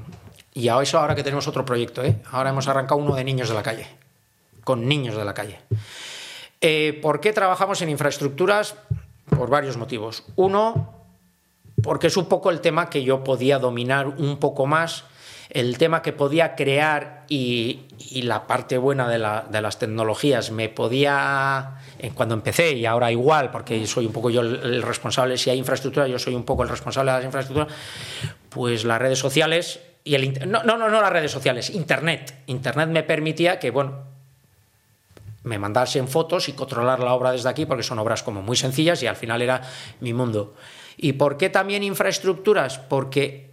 Y a eso ahora que tenemos otro proyecto, ¿eh? ahora hemos arrancado uno de niños de la calle, con niños de la calle. Eh, ¿Por qué trabajamos en infraestructuras? Por varios motivos. Uno, porque es un poco el tema que yo podía dominar un poco más, el tema que podía crear y, la parte buena de, la- de las tecnologías me podía, eh, cuando empecé y ahora igual, porque soy un poco yo el, responsable, si hay infraestructura, yo soy un poco el responsable de las infraestructuras, pues las redes sociales y el... No, no, no, no las redes sociales, Internet. Internet me permitía que, bueno, me mandasen fotos y controlar la obra desde aquí, porque son obras como muy sencillas y al final era mi mundo. ¿Y por qué también infraestructuras? Porque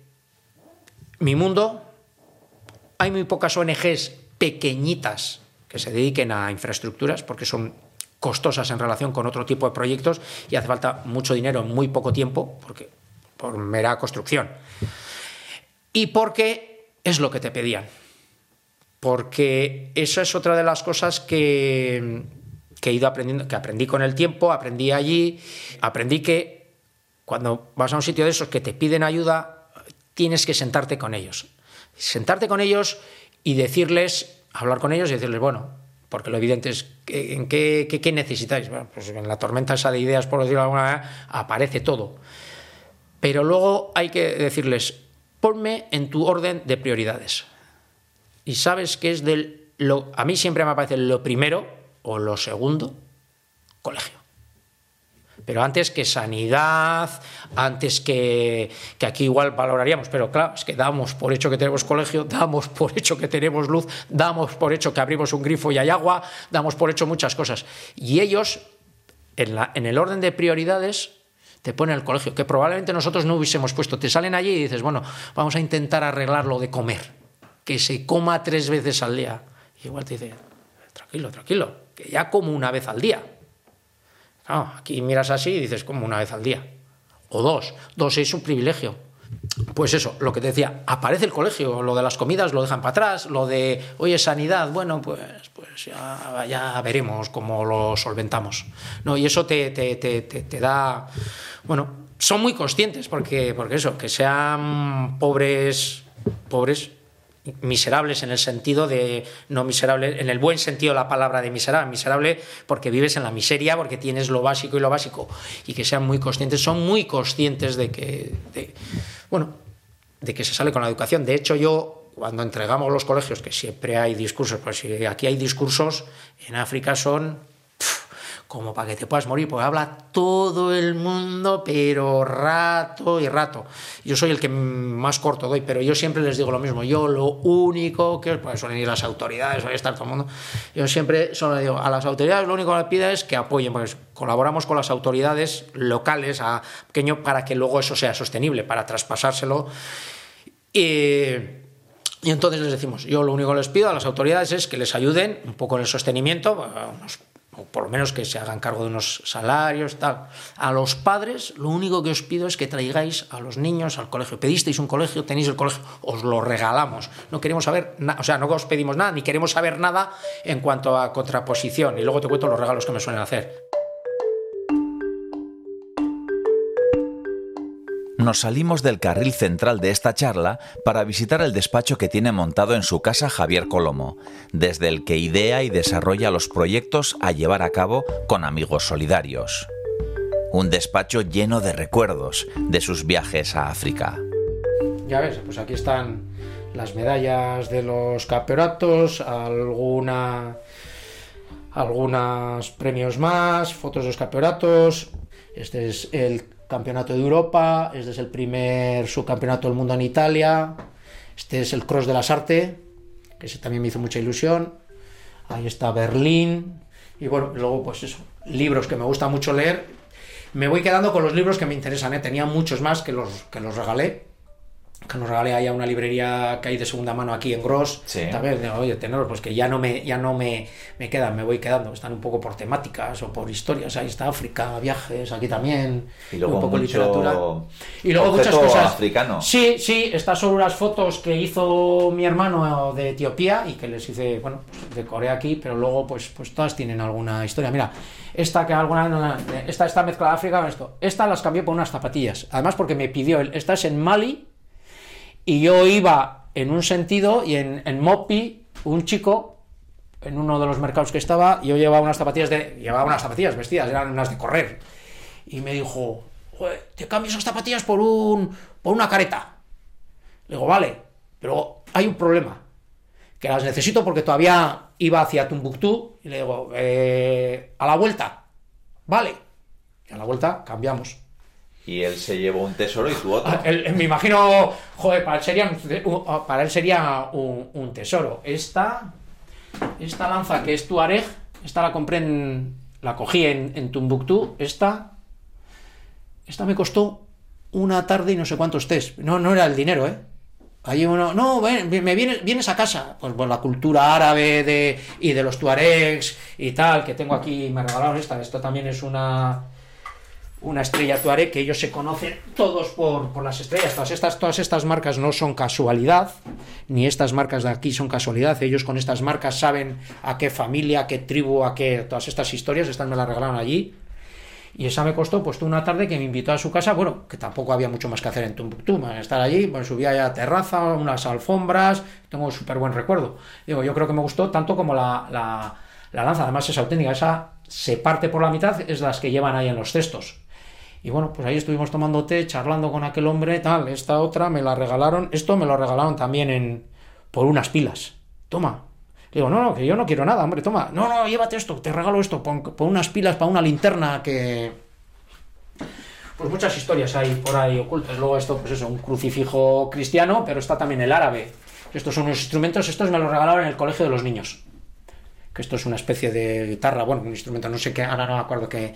mi mundo, hay muy pocas ONGs pequeñitas que se dediquen a infraestructuras, porque son costosas en relación con otro tipo de proyectos y hace falta mucho dinero en muy poco tiempo, porque por mera construcción. Y porque es lo que te pedían porque eso es otra de las cosas que, que he ido aprendiendo, que aprendí con el tiempo, aprendí allí, aprendí que cuando vas a un sitio de esos que te piden ayuda, tienes que sentarte con ellos. Sentarte con ellos y decirles, hablar con ellos y decirles, bueno, porque lo evidente es, ¿en qué, qué- qué necesitáis? Bueno, pues en la tormenta esa de ideas, por decirlo de alguna manera, aparece todo. Pero luego hay que decirles, ponme en tu orden de prioridades y sabes que es del lo, a mí siempre me parece lo primero o lo segundo colegio pero antes que sanidad antes que, que aquí igual valoraríamos pero claro es que damos por hecho que tenemos colegio damos por hecho que tenemos luz damos por hecho que abrimos un grifo y hay agua damos por hecho muchas cosas y ellos en, la, en el orden de prioridades te ponen el colegio, que probablemente nosotros no hubiésemos puesto. Te salen allí y dices, bueno, vamos a intentar arreglar lo de comer, que se coma tres veces al día. Igual te dice, tranquilo, tranquilo, que ya como una vez al día. Claro, aquí miras así y dices, como una vez al día. O dos, dos es un privilegio. Pues eso, lo que te decía, aparece el colegio, lo de las comidas lo dejan para atrás, lo de, oye, sanidad, bueno, pues, pues ya, ya veremos cómo lo solventamos. ¿no? Y eso te, te, te, te da, bueno, son muy conscientes, porque, porque eso, que sean pobres, pobres, miserables en el sentido de, no miserable, en el buen sentido la palabra de miserable, miserable porque vives en la miseria, porque tienes lo básico y lo básico, y que sean muy conscientes, son muy conscientes de que, de, bueno, de que se sale con la educación. De hecho, yo, cuando entregamos los colegios, que siempre hay discursos, pues si aquí hay discursos, en África son como para que te puedas morir, porque habla todo el mundo, pero rato y rato. Yo soy el que más corto doy, pero yo siempre les digo lo mismo. Yo lo único que, pues suelen ir las autoridades, suele estar todo el mundo. Yo siempre solo digo, a las autoridades lo único que les pido es que apoyen, pues colaboramos con las autoridades locales a pequeño para que luego eso sea sostenible, para traspasárselo. Y, y entonces les decimos, yo lo único que les pido a las autoridades es que les ayuden un poco en el sostenimiento, unos o por lo menos que se hagan cargo de unos salarios, tal. A los padres, lo único que os pido es que traigáis a los niños al colegio. Pedisteis un colegio, tenéis el colegio, os lo regalamos. No queremos saber, o sea, no os pedimos nada, ni queremos saber nada en cuanto a contraposición. Y luego te cuento los regalos que me suelen hacer. Nos salimos del carril central de esta charla para visitar el despacho que tiene montado en su casa Javier Colomo, desde el que idea y desarrolla los proyectos a llevar a cabo con amigos solidarios. Un despacho lleno de recuerdos de sus viajes a África. Ya ves, pues aquí están las medallas de los campeonatos, alguna algunos premios más, fotos de los campeonatos. Este es el campeonato de Europa, este es el primer subcampeonato del mundo en Italia, este es el Cross de las Arte, que ese también me hizo mucha ilusión. Ahí está Berlín. Y bueno, luego pues eso, libros que me gusta mucho leer. Me voy quedando con los libros que me interesan, ¿eh? tenía muchos más que los, que los regalé, que nos regalé ahí a una librería que hay de segunda mano aquí en Gros. Sí. También, oye, tenerlos, pues que ya no me, ya no me, me quedan, me voy quedando. Están un poco por temáticas o por historias. Ahí está África, viajes, aquí también. Y luego un poco mucho literatura. Y luego muchas cosas. africano. Sí, sí, estas son unas fotos que hizo mi hermano de Etiopía y que les hice, bueno, pues, decoré aquí, pero luego pues, pues todas tienen alguna historia. Mira, esta que alguna, esta está mezcla de África con esto. Esta las cambié por unas zapatillas. Además porque me pidió, esta es en Mali y yo iba en un sentido y en, en Mopi, un chico, en uno de los mercados que estaba, yo llevaba unas zapatillas de, llevaba unas zapatillas vestidas, eran unas de correr. Y me dijo, "Joder, te cambio esas zapatillas por un, por una careta. Le digo, vale, pero hay un problema, que las necesito porque todavía iba hacia Tumbuctú y le digo, "Eh, a la vuelta, vale. Y a la vuelta cambiamos. Y él se llevó un tesoro y tú otro. Ah, me imagino, joder, para él sería, un- un- para él sería un, un tesoro. Esta, esta lanza que es Tuareg, esta la compré en, la cogí en, en Tumbuctú, esta, esta me costó una tarde y no sé cuántos test. No, no era el dinero, ¿eh? Allí uno, no, me vienes, vienes a casa. Pues, pues la cultura árabe de, y de los tuaregs y tal, que tengo aquí, me regalaron esta. Esto también es una, una estrella Tuareg que ellos se conocen todos por, por las estrellas. Todas estas, todas estas marcas no son casualidad, ni estas marcas de aquí son casualidad. Ellos con estas marcas saben a qué familia, a qué tribu, a qué. Todas estas historias, estas me las regalaron allí. Y esa me costó pues una tarde que me invitó a su casa, bueno, que tampoco había mucho más que hacer en Tumbuctú, estar allí, pues subía a terraza, unas alfombras, tengo súper buen recuerdo. Digo, yo creo que me gustó tanto como la, la, la lanza, además es auténtica, esa se parte por la mitad, es las que llevan ahí en los cestos. Y bueno, pues ahí estuvimos tomando té, charlando con aquel hombre, tal, esta otra me la regalaron, esto me lo regalaron también en por unas pilas. Toma. Le digo, no, no, que yo no quiero nada, hombre, toma. No, no, llévate esto, te regalo esto, pon, pon unas pilas para una linterna que... Pues muchas historias hay por ahí ocultas. Luego esto, pues eso, un crucifijo cristiano, pero está también el árabe. Estos son unos instrumentos, estos me los regalaron en el colegio de los niños. Que esto es una especie de guitarra, bueno, un instrumento, no sé qué, ahora no me acuerdo qué,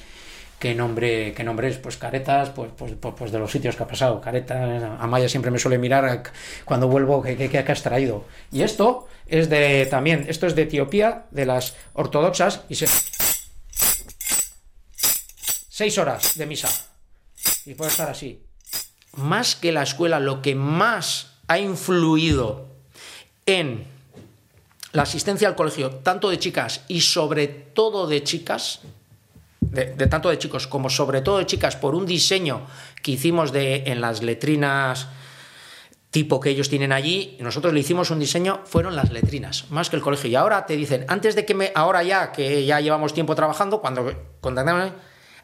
qué nombre, qué nombre es, pues caretas, pues, pues, pues, pues de los sitios que ha pasado, caretas, Amaya siempre me suele mirar cuando vuelvo qué, qué, qué has traído. Y esto es de, también, esto es de Etiopía, de las ortodoxas, y se... Seis horas de misa. Y puede estar así. Más que la escuela, lo que más ha influido en la asistencia al colegio, tanto de chicas y sobre todo de chicas, de, tanto de chicos como sobre todo de chicas, por un diseño que hicimos de, en las letrinas tipo que ellos tienen allí, nosotros le hicimos un diseño, fueron las letrinas, más que el colegio. Y ahora te dicen, antes de que me, ahora ya, que ya llevamos tiempo trabajando, cuando contactamos,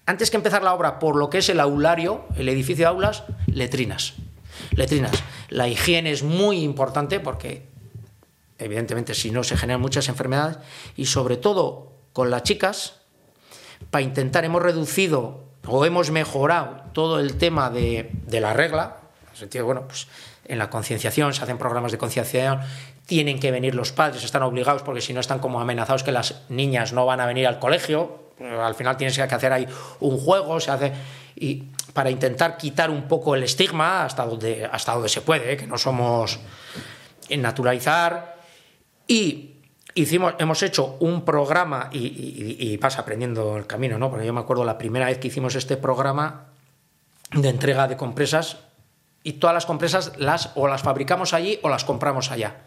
antes que empezar la obra por lo que es el aulario, el edificio de aulas, letrinas. Letrinas. La higiene es muy importante porque, evidentemente, si no, se generan muchas enfermedades. Y sobre todo con las chicas, para intentar, hemos reducido o hemos mejorado todo el tema de, la regla. En el sentido, bueno, pues en la concienciación, se hacen programas de concienciación, tienen que venir los padres, están obligados porque si no están como amenazados que las niñas no van a venir al colegio. Al final tienes que hacer ahí un juego, se hace. Y para intentar quitar un poco el estigma hasta donde, hasta donde se puede, ¿eh? que no somos en naturalizar. Y hicimos, hemos hecho un programa y, y- y vas aprendiendo el camino, ¿no? Porque yo me acuerdo la primera vez que hicimos este programa de entrega de compresas y todas las compresas las o las fabricamos allí o las compramos allá.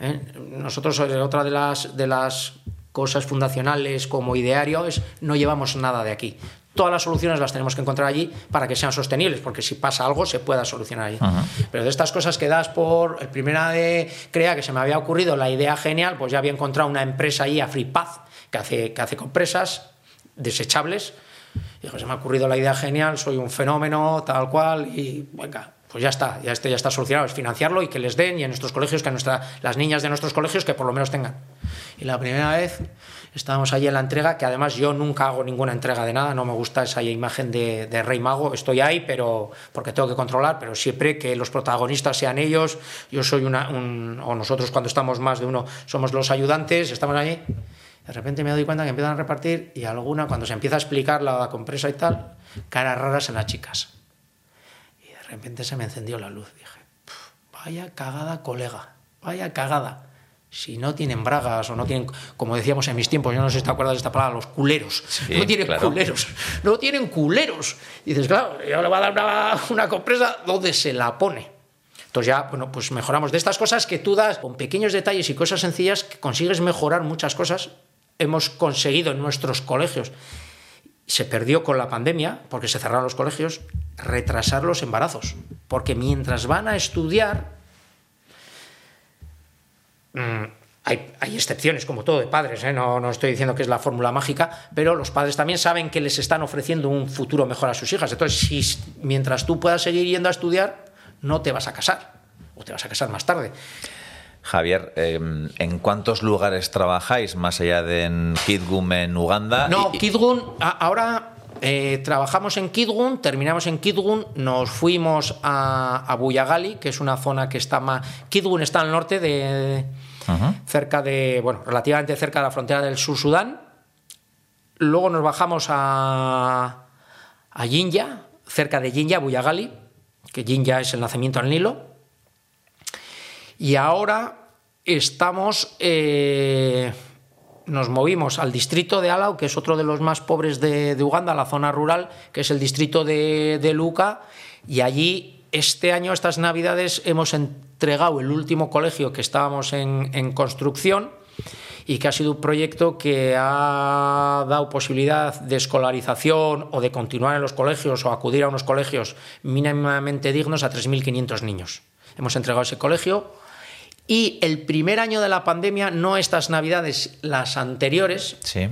¿eh? Nosotros eh, otra de las de las cosas fundacionales como ideario es no llevamos nada de aquí. Todas las soluciones las tenemos que encontrar allí para que sean sostenibles, porque si pasa algo se pueda solucionar allí. Pero de estas cosas que das por el primera de crea que se me había ocurrido la idea genial, pues ya había encontrado una empresa ahí a FreePath que hace que hace compresas desechables Dijo, se me ha ocurrido la idea genial, soy un fenómeno, tal cual, y venga, pues ya está, ya, este, ya está solucionado, es financiarlo y que les den, y en nuestros colegios, que a nuestra, las niñas de nuestros colegios, que por lo menos tengan. Y la primera vez estábamos allí en la entrega, que además yo nunca hago ninguna entrega de nada, no me gusta esa imagen de, de rey mago, estoy ahí, pero porque tengo que controlar, pero siempre que los protagonistas sean ellos, yo soy una, un, o nosotros cuando estamos más de uno, somos los ayudantes, estamos allí. De repente me doy cuenta que empiezan a repartir y alguna, cuando se empieza a explicar la compresa y tal, caras raras en las chicas. Y de repente se me encendió la luz. Dije, vaya cagada, colega, vaya cagada. Si no tienen bragas o no tienen, como decíamos en mis tiempos, yo no sé si te acuerdas de esta palabra, los culeros. Sí, no tienen claro. culeros. No tienen culeros. Y dices, claro, yo le voy a dar una, una compresa donde se la pone. Entonces ya, bueno, pues mejoramos. De estas cosas que tú das con pequeños detalles y cosas sencillas, que consigues mejorar muchas cosas. Hemos conseguido en nuestros colegios, se perdió con la pandemia, porque se cerraron los colegios, retrasar los embarazos. Porque mientras van a estudiar, Mm, hay, hay excepciones, como todo, de padres, ¿eh? no, no estoy diciendo que es la fórmula mágica, pero los padres también saben que les están ofreciendo un futuro mejor a sus hijas. Entonces, si mientras tú puedas seguir yendo a estudiar, no te vas a casar, o te vas a casar más tarde. Javier, eh, ¿en cuántos lugares trabajáis más allá de en Kidgum, en Uganda? No, Y- Kidgun, a- ahora eh, trabajamos en Kidgun, terminamos en Kidgun, nos fuimos a, a Buyagali, que es una zona que está más... Kidgun está al norte de... cerca de, bueno, relativamente cerca de la frontera del sur Sudán. Luego nos bajamos a, a Jinja, cerca de Jinja, Buyagali, que Jinja es el nacimiento del Nilo. Y ahora estamos, eh, nos movimos al distrito de Alau, que es otro de los más pobres de, de Uganda, la zona rural, que es el distrito de, de Luca, y allí este año, estas navidades, hemos entregado el último colegio que estábamos en, construcción y que ha sido un proyecto que ha dado posibilidad de escolarización o de continuar en los colegios o acudir a unos colegios mínimamente dignos a 3.500 niños. Hemos entregado ese colegio y el primer año de la pandemia, no estas navidades, las anteriores, Sí.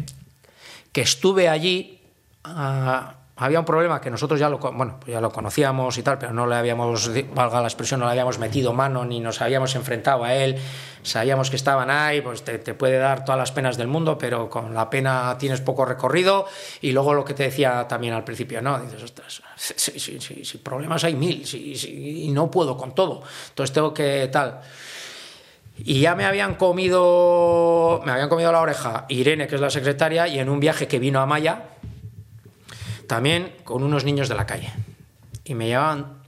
que estuve allí, ah, había un problema que nosotros ya lo, bueno, pues ya lo conocíamos y tal, pero no le habíamos, valga la expresión, no le habíamos metido mano ni nos habíamos enfrentado a él. Sabíamos que estaban ahí, pues te, te puede dar todas las penas del mundo, pero con la pena tienes poco recorrido. Y luego lo que te decía también al principio, ¿no? Dices, ostras, sí, problemas hay mil y no puedo con todo. Entonces tengo que tal. Y ya me habían comido, me habían comido la oreja Irene, que es la secretaria, y en un viaje que vino a Maya, también con unos niños de la calle. Y me llevaban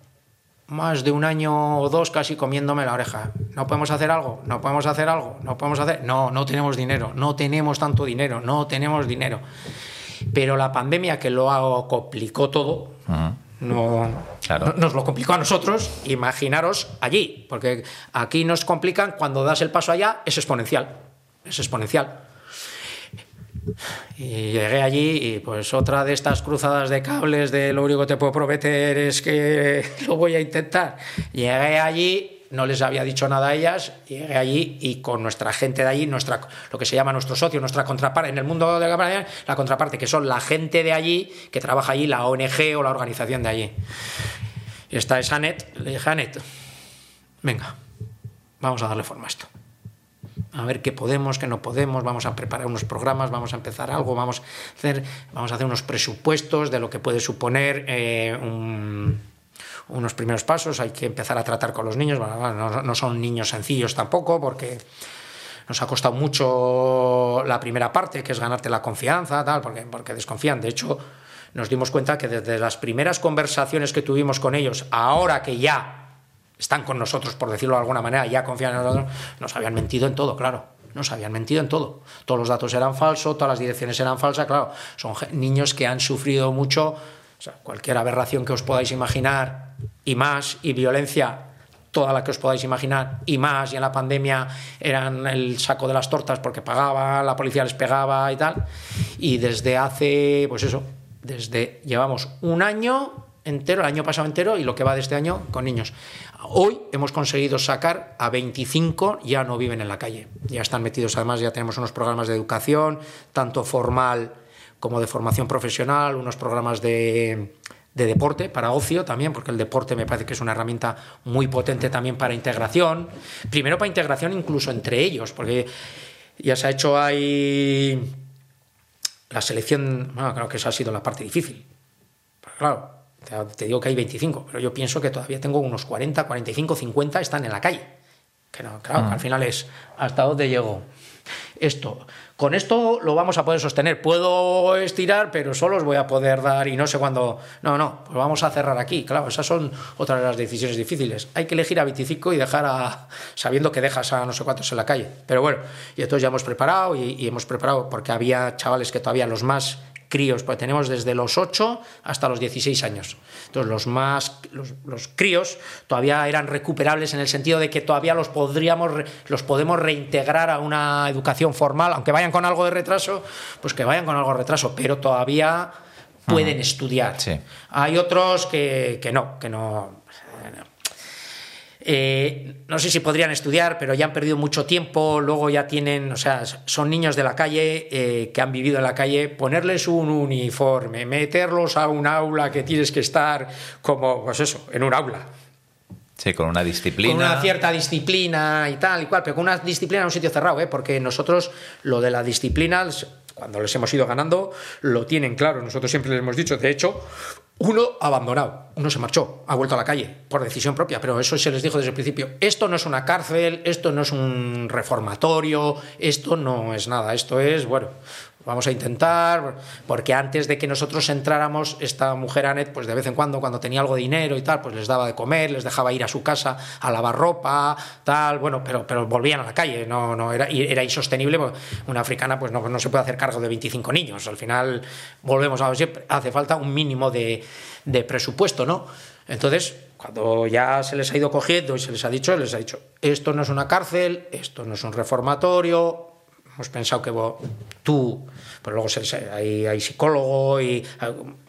más de un año o dos casi comiéndome la oreja. ¿No podemos hacer algo? ¿No podemos hacer algo? ¿No podemos hacer? No, no tenemos dinero, no tenemos tanto dinero, no tenemos dinero. Pero la pandemia que lo complicó todo, no, Claro. nos lo complicó a nosotros, imaginaros allí, porque aquí nos complican cuando das el paso allá, es exponencial, es exponencial. Y llegué allí y pues otra de estas cruzadas de cables de lo único que te puedo prometer es que lo voy a intentar. Llegué allí, no les había dicho nada a ellas, llegué allí y con nuestra gente de allí, nuestra, lo que se llama nuestro socio, nuestra contraparte, en el mundo de la la contraparte, que son la gente de allí que trabaja allí, la ONG o la organización de allí. Y esta es Anet, le dije, Anet, venga, vamos a darle forma a esto a ver qué podemos, qué no podemos, vamos a preparar unos programas, vamos a empezar algo, vamos a hacer, vamos a hacer unos presupuestos de lo que puede suponer eh, un- unos primeros pasos, hay que empezar a tratar con los niños, no, son niños sencillos tampoco, porque nos ha costado mucho la primera parte, que es ganarte la confianza, tal, porque, porque desconfían. De hecho, nos dimos cuenta que desde las primeras conversaciones que tuvimos con ellos, ahora que ya están con nosotros, por decirlo de alguna manera, ya confían en nosotros, nos habían mentido en todo, claro. Nos habían mentido en todo. Todos los datos eran falsos, todas las direcciones eran falsas, claro. Son niños que han sufrido mucho, cualquier aberración que os podáis imaginar, y más, y violencia, toda la que os podáis imaginar, y más, y en la pandemia eran el saco de las tortas porque pagaban, la policía les pegaba y tal. Y desde hace, pues eso, desde, llevamos un año entero, el año pasado entero, y lo que va de este año con niños. Hoy hemos conseguido sacar a 25, ya no viven en la calle, ya están metidos, además ya tenemos unos programas de educación, tanto formal como de formación profesional, unos programas de, de deporte para ocio también, porque el deporte me parece que es una herramienta muy potente también para integración, primero para integración incluso entre ellos, porque ya se ha hecho ahí la selección, bueno, creo que esa ha sido la parte difícil. Pero claro, te- digo que hay 25, pero yo pienso que todavía tengo unos 40, 45, 50 están en la calle. Que no, claro, al final es hasta dónde llego. Esto. Con esto lo vamos a poder sostener. Puedo estirar, pero solo os voy a poder dar y no sé cuándo. No, no, pues vamos a cerrar aquí. Claro, esas son otras de las decisiones difíciles. Hay que elegir a 25 y dejar a. sabiendo que dejas a no sé cuántos en la calle. Pero bueno, y entonces ya hemos preparado y, y hemos preparado porque había chavales que todavía los más críos, pues tenemos desde los 8 hasta los 16 años. Entonces los más los, los, críos todavía eran recuperables en el sentido de que todavía los podríamos los podemos reintegrar a una educación formal, aunque vayan con algo de retraso, pues que vayan con algo de retraso, pero todavía pueden estudiar. Sí. Hay otros que, que no, que no eh, no sé si podrían estudiar, pero ya han perdido mucho tiempo, luego ya tienen, o sea, son niños de la calle eh, que han vivido en la calle, ponerles un uniforme, meterlos a un aula que tienes que estar como, pues eso, en un aula. Sí, con una disciplina. Con una cierta disciplina y tal y cual, pero con una disciplina en un sitio cerrado, ¿eh? porque nosotros lo de la disciplina, cuando les hemos ido ganando, lo tienen claro. Nosotros siempre les hemos dicho, de hecho, uno abandonado, uno se marchó, ha vuelto a la calle por decisión propia, pero eso se les dijo desde el principio. Esto no es una cárcel, esto no es un reformatorio, esto no es nada, esto es, bueno, vamos a intentar, porque antes de que nosotros entráramos, esta mujer Anet, pues de vez en cuando, cuando tenía algo de dinero y tal, pues les daba de comer, les dejaba ir a su casa a lavar ropa, tal, bueno, pero, pero volvían a la calle, no, no era, era insostenible, porque una africana pues no, no se puede hacer cargo de 25 niños, al final volvemos a siempre, hace falta un mínimo de, de presupuesto, ¿no? Entonces, cuando ya se les ha ido cogiendo y se les ha dicho, les ha dicho, esto no es una cárcel, esto no es un reformatorio, hemos pensado que tú, pero luego hay, hay, psicólogo y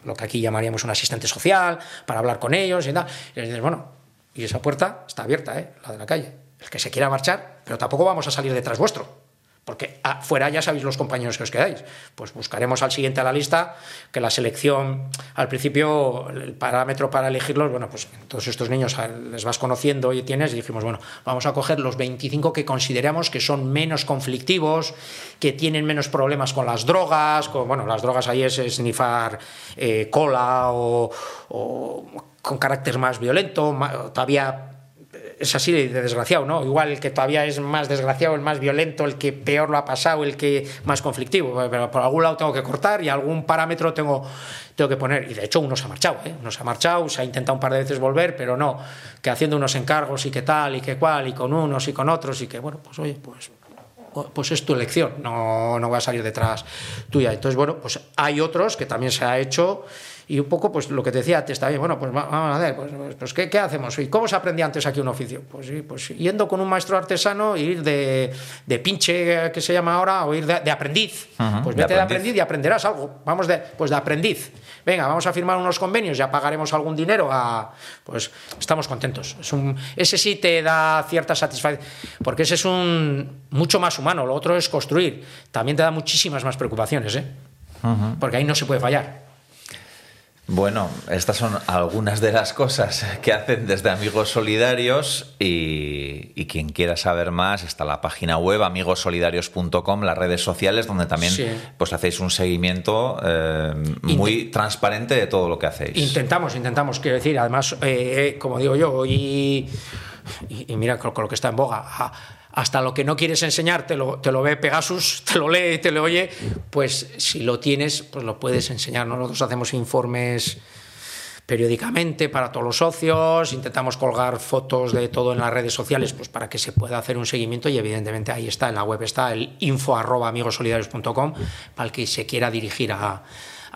lo que aquí llamaríamos un asistente social para hablar con ellos y tal. Y dices, bueno, y esa puerta está abierta, ¿eh? la de la calle. El que se quiera marchar, pero tampoco vamos a salir detrás vuestro. Porque afuera ya sabéis los compañeros que os quedáis. Pues buscaremos al siguiente a la lista, que la selección, al principio, el parámetro para elegirlos, bueno, pues todos estos niños les vas conociendo y tienes, y dijimos, bueno, vamos a coger los 25 que consideramos que son menos conflictivos, que tienen menos problemas con las drogas, con, bueno, las drogas ahí es snifar eh, cola o, con carácter más violento, todavía es así de desgraciado, ¿no? Igual el que todavía es más desgraciado, el más violento, el que peor lo ha pasado, el que más conflictivo, pero por algún lado tengo que cortar y algún parámetro tengo, tengo que poner. Y de hecho uno se ha marchado, ¿eh? Uno se ha marchado, se ha intentado un par de veces volver, pero no, que haciendo unos encargos y qué tal y qué cual, y con unos y con otros, y que bueno, pues oye, pues pues es tu elección, no, no va a salir detrás tuya. Entonces, bueno, pues hay otros que también se ha hecho y un poco, pues lo que te decía antes también, bueno, pues vamos a ver, pues, pues ¿qué, ¿qué, hacemos? ¿Y cómo se aprendía antes aquí un oficio? Pues, pues yendo con un maestro artesano, ir de, de pinche, que se llama ahora, o ir de, de aprendiz. Uh -huh, pues vete de aprendiz. de aprendiz y aprenderás algo. Vamos de, pues de aprendiz. Venga, vamos a firmar unos convenios, ya pagaremos algún dinero a... Pues estamos contentos. Es un, ese sí te da cierta satisfacción, porque ese es un mucho más humano, lo otro es construir. También te da muchísimas más preocupaciones, ¿eh? Uh -huh. Porque ahí no se puede fallar. Bueno, estas son algunas de las cosas que hacen desde Amigos Solidarios y, y quien quiera saber más está la página web amigosolidarios.com, las redes sociales donde también sí. pues hacéis un seguimiento eh, muy transparente de todo lo que hacéis. Intentamos, intentamos, quiero decir, además, eh, como digo yo, y, y, y mira con, con, lo que está en boga, hasta lo que no quieres enseñar te lo, te lo ve Pegasus, te lo lee, te lo oye, pues si lo tienes, pues lo puedes enseñar. Nosotros hacemos informes periódicamente para todos los socios, intentamos colgar fotos de todo en las redes sociales pues para que se pueda hacer un seguimiento y evidentemente ahí está, en la web está el info arroba amigosolidarios.com para el que se quiera dirigir a,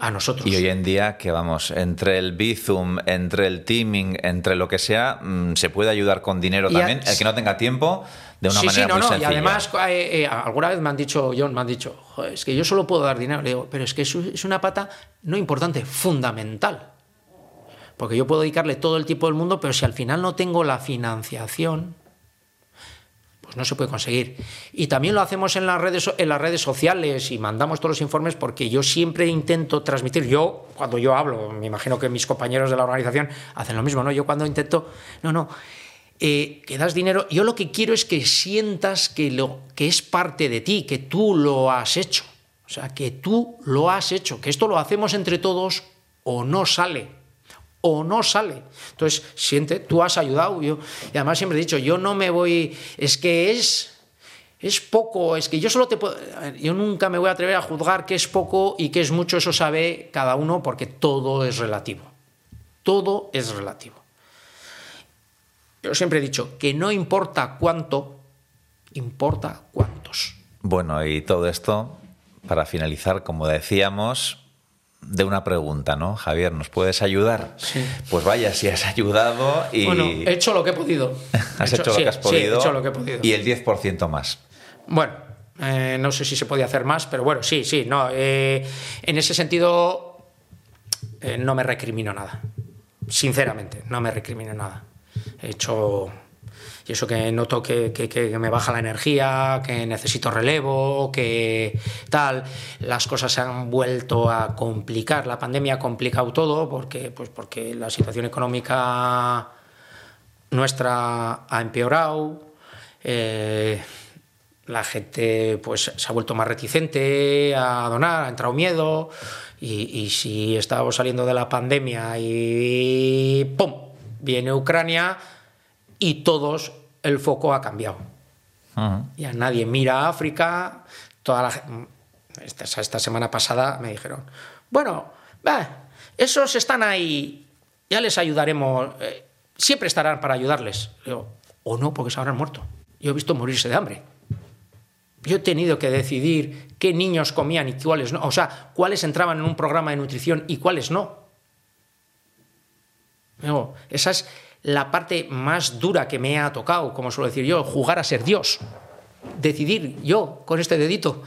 a nosotros. Y hoy en día, que vamos, entre el Bizum, entre el teaming, entre lo que sea, mmm, se puede ayudar con dinero y también. A... El que no tenga tiempo, de una sí, manera sí, no, muy no. sencilla. Y además, eh, eh, alguna vez me han dicho, John, me han dicho, es que yo solo puedo dar dinero. Le digo, pero es que es una pata no importante, fundamental. Porque yo puedo dedicarle todo el tiempo del mundo, pero si al final no tengo la financiación, pues no se puede conseguir. Y también lo hacemos en las redes, en las redes sociales y mandamos todos los informes porque yo siempre intento transmitir, yo cuando yo hablo, me imagino que mis compañeros de la organización hacen lo mismo, ¿no? Yo cuando intento, no, no, eh, que das dinero, yo lo que quiero es que sientas que, lo, que es parte de ti, que tú lo has hecho. O sea, que tú lo has hecho, que esto lo hacemos entre todos o no sale o no sale. Entonces, siente, tú has ayudado. Yo, y además siempre he dicho, yo no me voy, es que es, es poco, es que yo solo te puedo, yo nunca me voy a atrever a juzgar qué es poco y qué es mucho, eso sabe cada uno porque todo es relativo. Todo es relativo. Yo siempre he dicho que no importa cuánto, importa cuántos. Bueno, y todo esto, para finalizar, como decíamos, de una pregunta, ¿no? Javier, ¿nos puedes ayudar? Sí. Pues vaya, si has ayudado y... Bueno, he hecho lo que he podido. has He hecho, lo sí, que has sí, podido. he hecho lo que he podido. Y el 10% más. Bueno, eh, no sé si se podía hacer más, pero bueno, sí, sí, no. eh, en ese sentido, eh, no me recrimino nada. Sinceramente, no me recrimino nada. He hecho. Y eso que noto que, me baja la energía, que necesito relevo, que tal. Las cosas se han vuelto a complicar. La pandemia ha complicado todo porque, pues porque la situación económica nuestra ha empeorado. eh, la gente pues se ha vuelto más reticente a donar, ha entrado miedo y, y si estábamos saliendo de la pandemia y ¡pum! Viene Ucrania y todos el foco ha cambiado. Ujú. Ya nadie mira a África. Toda la, esta, esta semana pasada me dijeron, bueno, esos están ahí, ya les ayudaremos, eh, siempre estarán para ayudarles. Digo, o no, porque se habrán muerto. Yo he visto morirse de hambre. Yo he tenido que decidir qué niños comían y cuáles no. O sea, cuáles entraban en un programa de nutrición y cuáles no. Esa es la parte más dura que me ha tocado, como suelo decir yo, jugar a ser Dios. Decidir yo, con este dedito,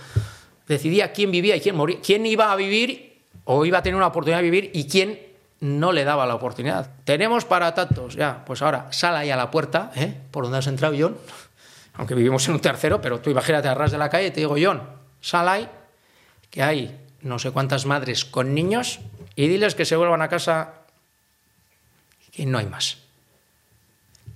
decidía quién vivía y quién moría, quién iba a vivir o iba a tener una oportunidad de vivir y quién no le daba la oportunidad. Tenemos para tantos, ya, pues ahora sal ahí a la puerta, ¿eh? por donde has entrado, John, aunque vivimos en un tercero, pero tú imagínate a ras de la calle te digo, John, sal ahí, que hay no sé cuántas madres con niños y diles que se vuelvan a casa que no hay más.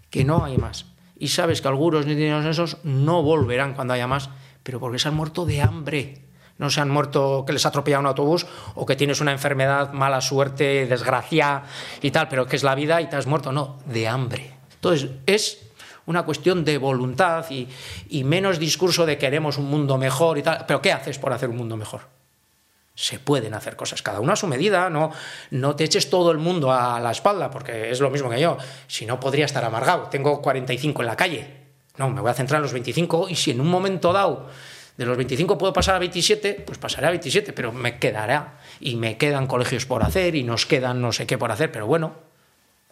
Que no hay más. Y sabes que algunos niños esos no volverán cuando haya más, pero porque se han muerto de hambre. No se han muerto que les ha atropellado un autobús o que tienes una enfermedad, mala suerte, desgracia y tal, pero que es la vida y te has muerto. No, de hambre. Entonces, es una cuestión de voluntad y, y menos discurso de queremos un mundo mejor y tal. Pero ¿qué haces por hacer un mundo mejor? Se pueden hacer cosas, cada uno a su medida, no, no te eches todo el mundo a la espalda, porque es lo mismo que yo, si no podría estar amargado, tengo 45 en la calle, no, me voy a centrar en los 25 y si en un momento dado de los 25 puedo pasar a 27, pues pasaré a 27, pero me quedará. Y me quedan colegios por hacer y nos quedan no sé qué por hacer, pero bueno,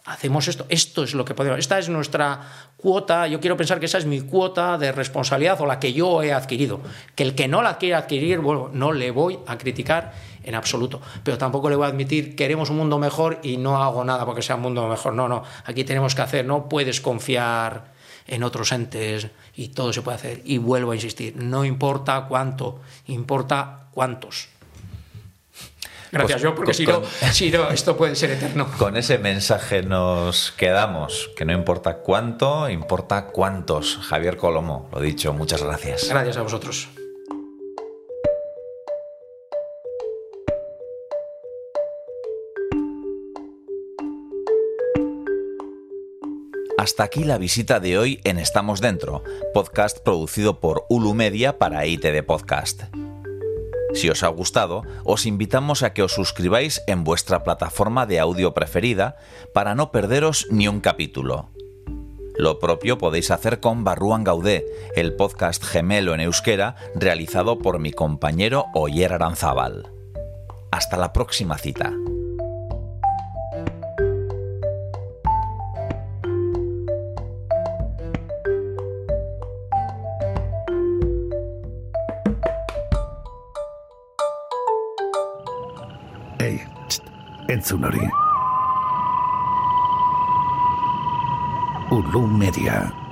hacemos esto, esto es lo que podemos, esta es nuestra cuota, yo quiero pensar que esa es mi cuota de responsabilidad o la que yo he adquirido, que el que no la quiere adquirir, bueno, no le voy a criticar en absoluto, pero tampoco le voy a admitir queremos un mundo mejor y no hago nada porque sea un mundo mejor, no, no, aquí tenemos que hacer, no puedes confiar en otros entes y todo se puede hacer, y vuelvo a insistir, no importa cuánto, importa cuántos. Gracias, Pues, yo, porque con- si no, con- si no, esto puede ser eterno. Con ese mensaje nos quedamos, que no importa cuánto, importa cuántos. Javier Colomo, lo dicho, muchas gracias. Gracias a vosotros. Hasta aquí la visita de hoy en Estamos Dentro, podcast producido por Ulu Media para ITD Podcast. Si os ha gustado, os invitamos a que os suscribáis en vuestra plataforma de audio preferida para no perderos ni un capítulo. Lo propio podéis hacer con Barruan Gaudé, el podcast gemelo en euskera realizado por mi compañero Oyer Aranzábal. Hasta la próxima cita. Entzun hori. Ulu Media.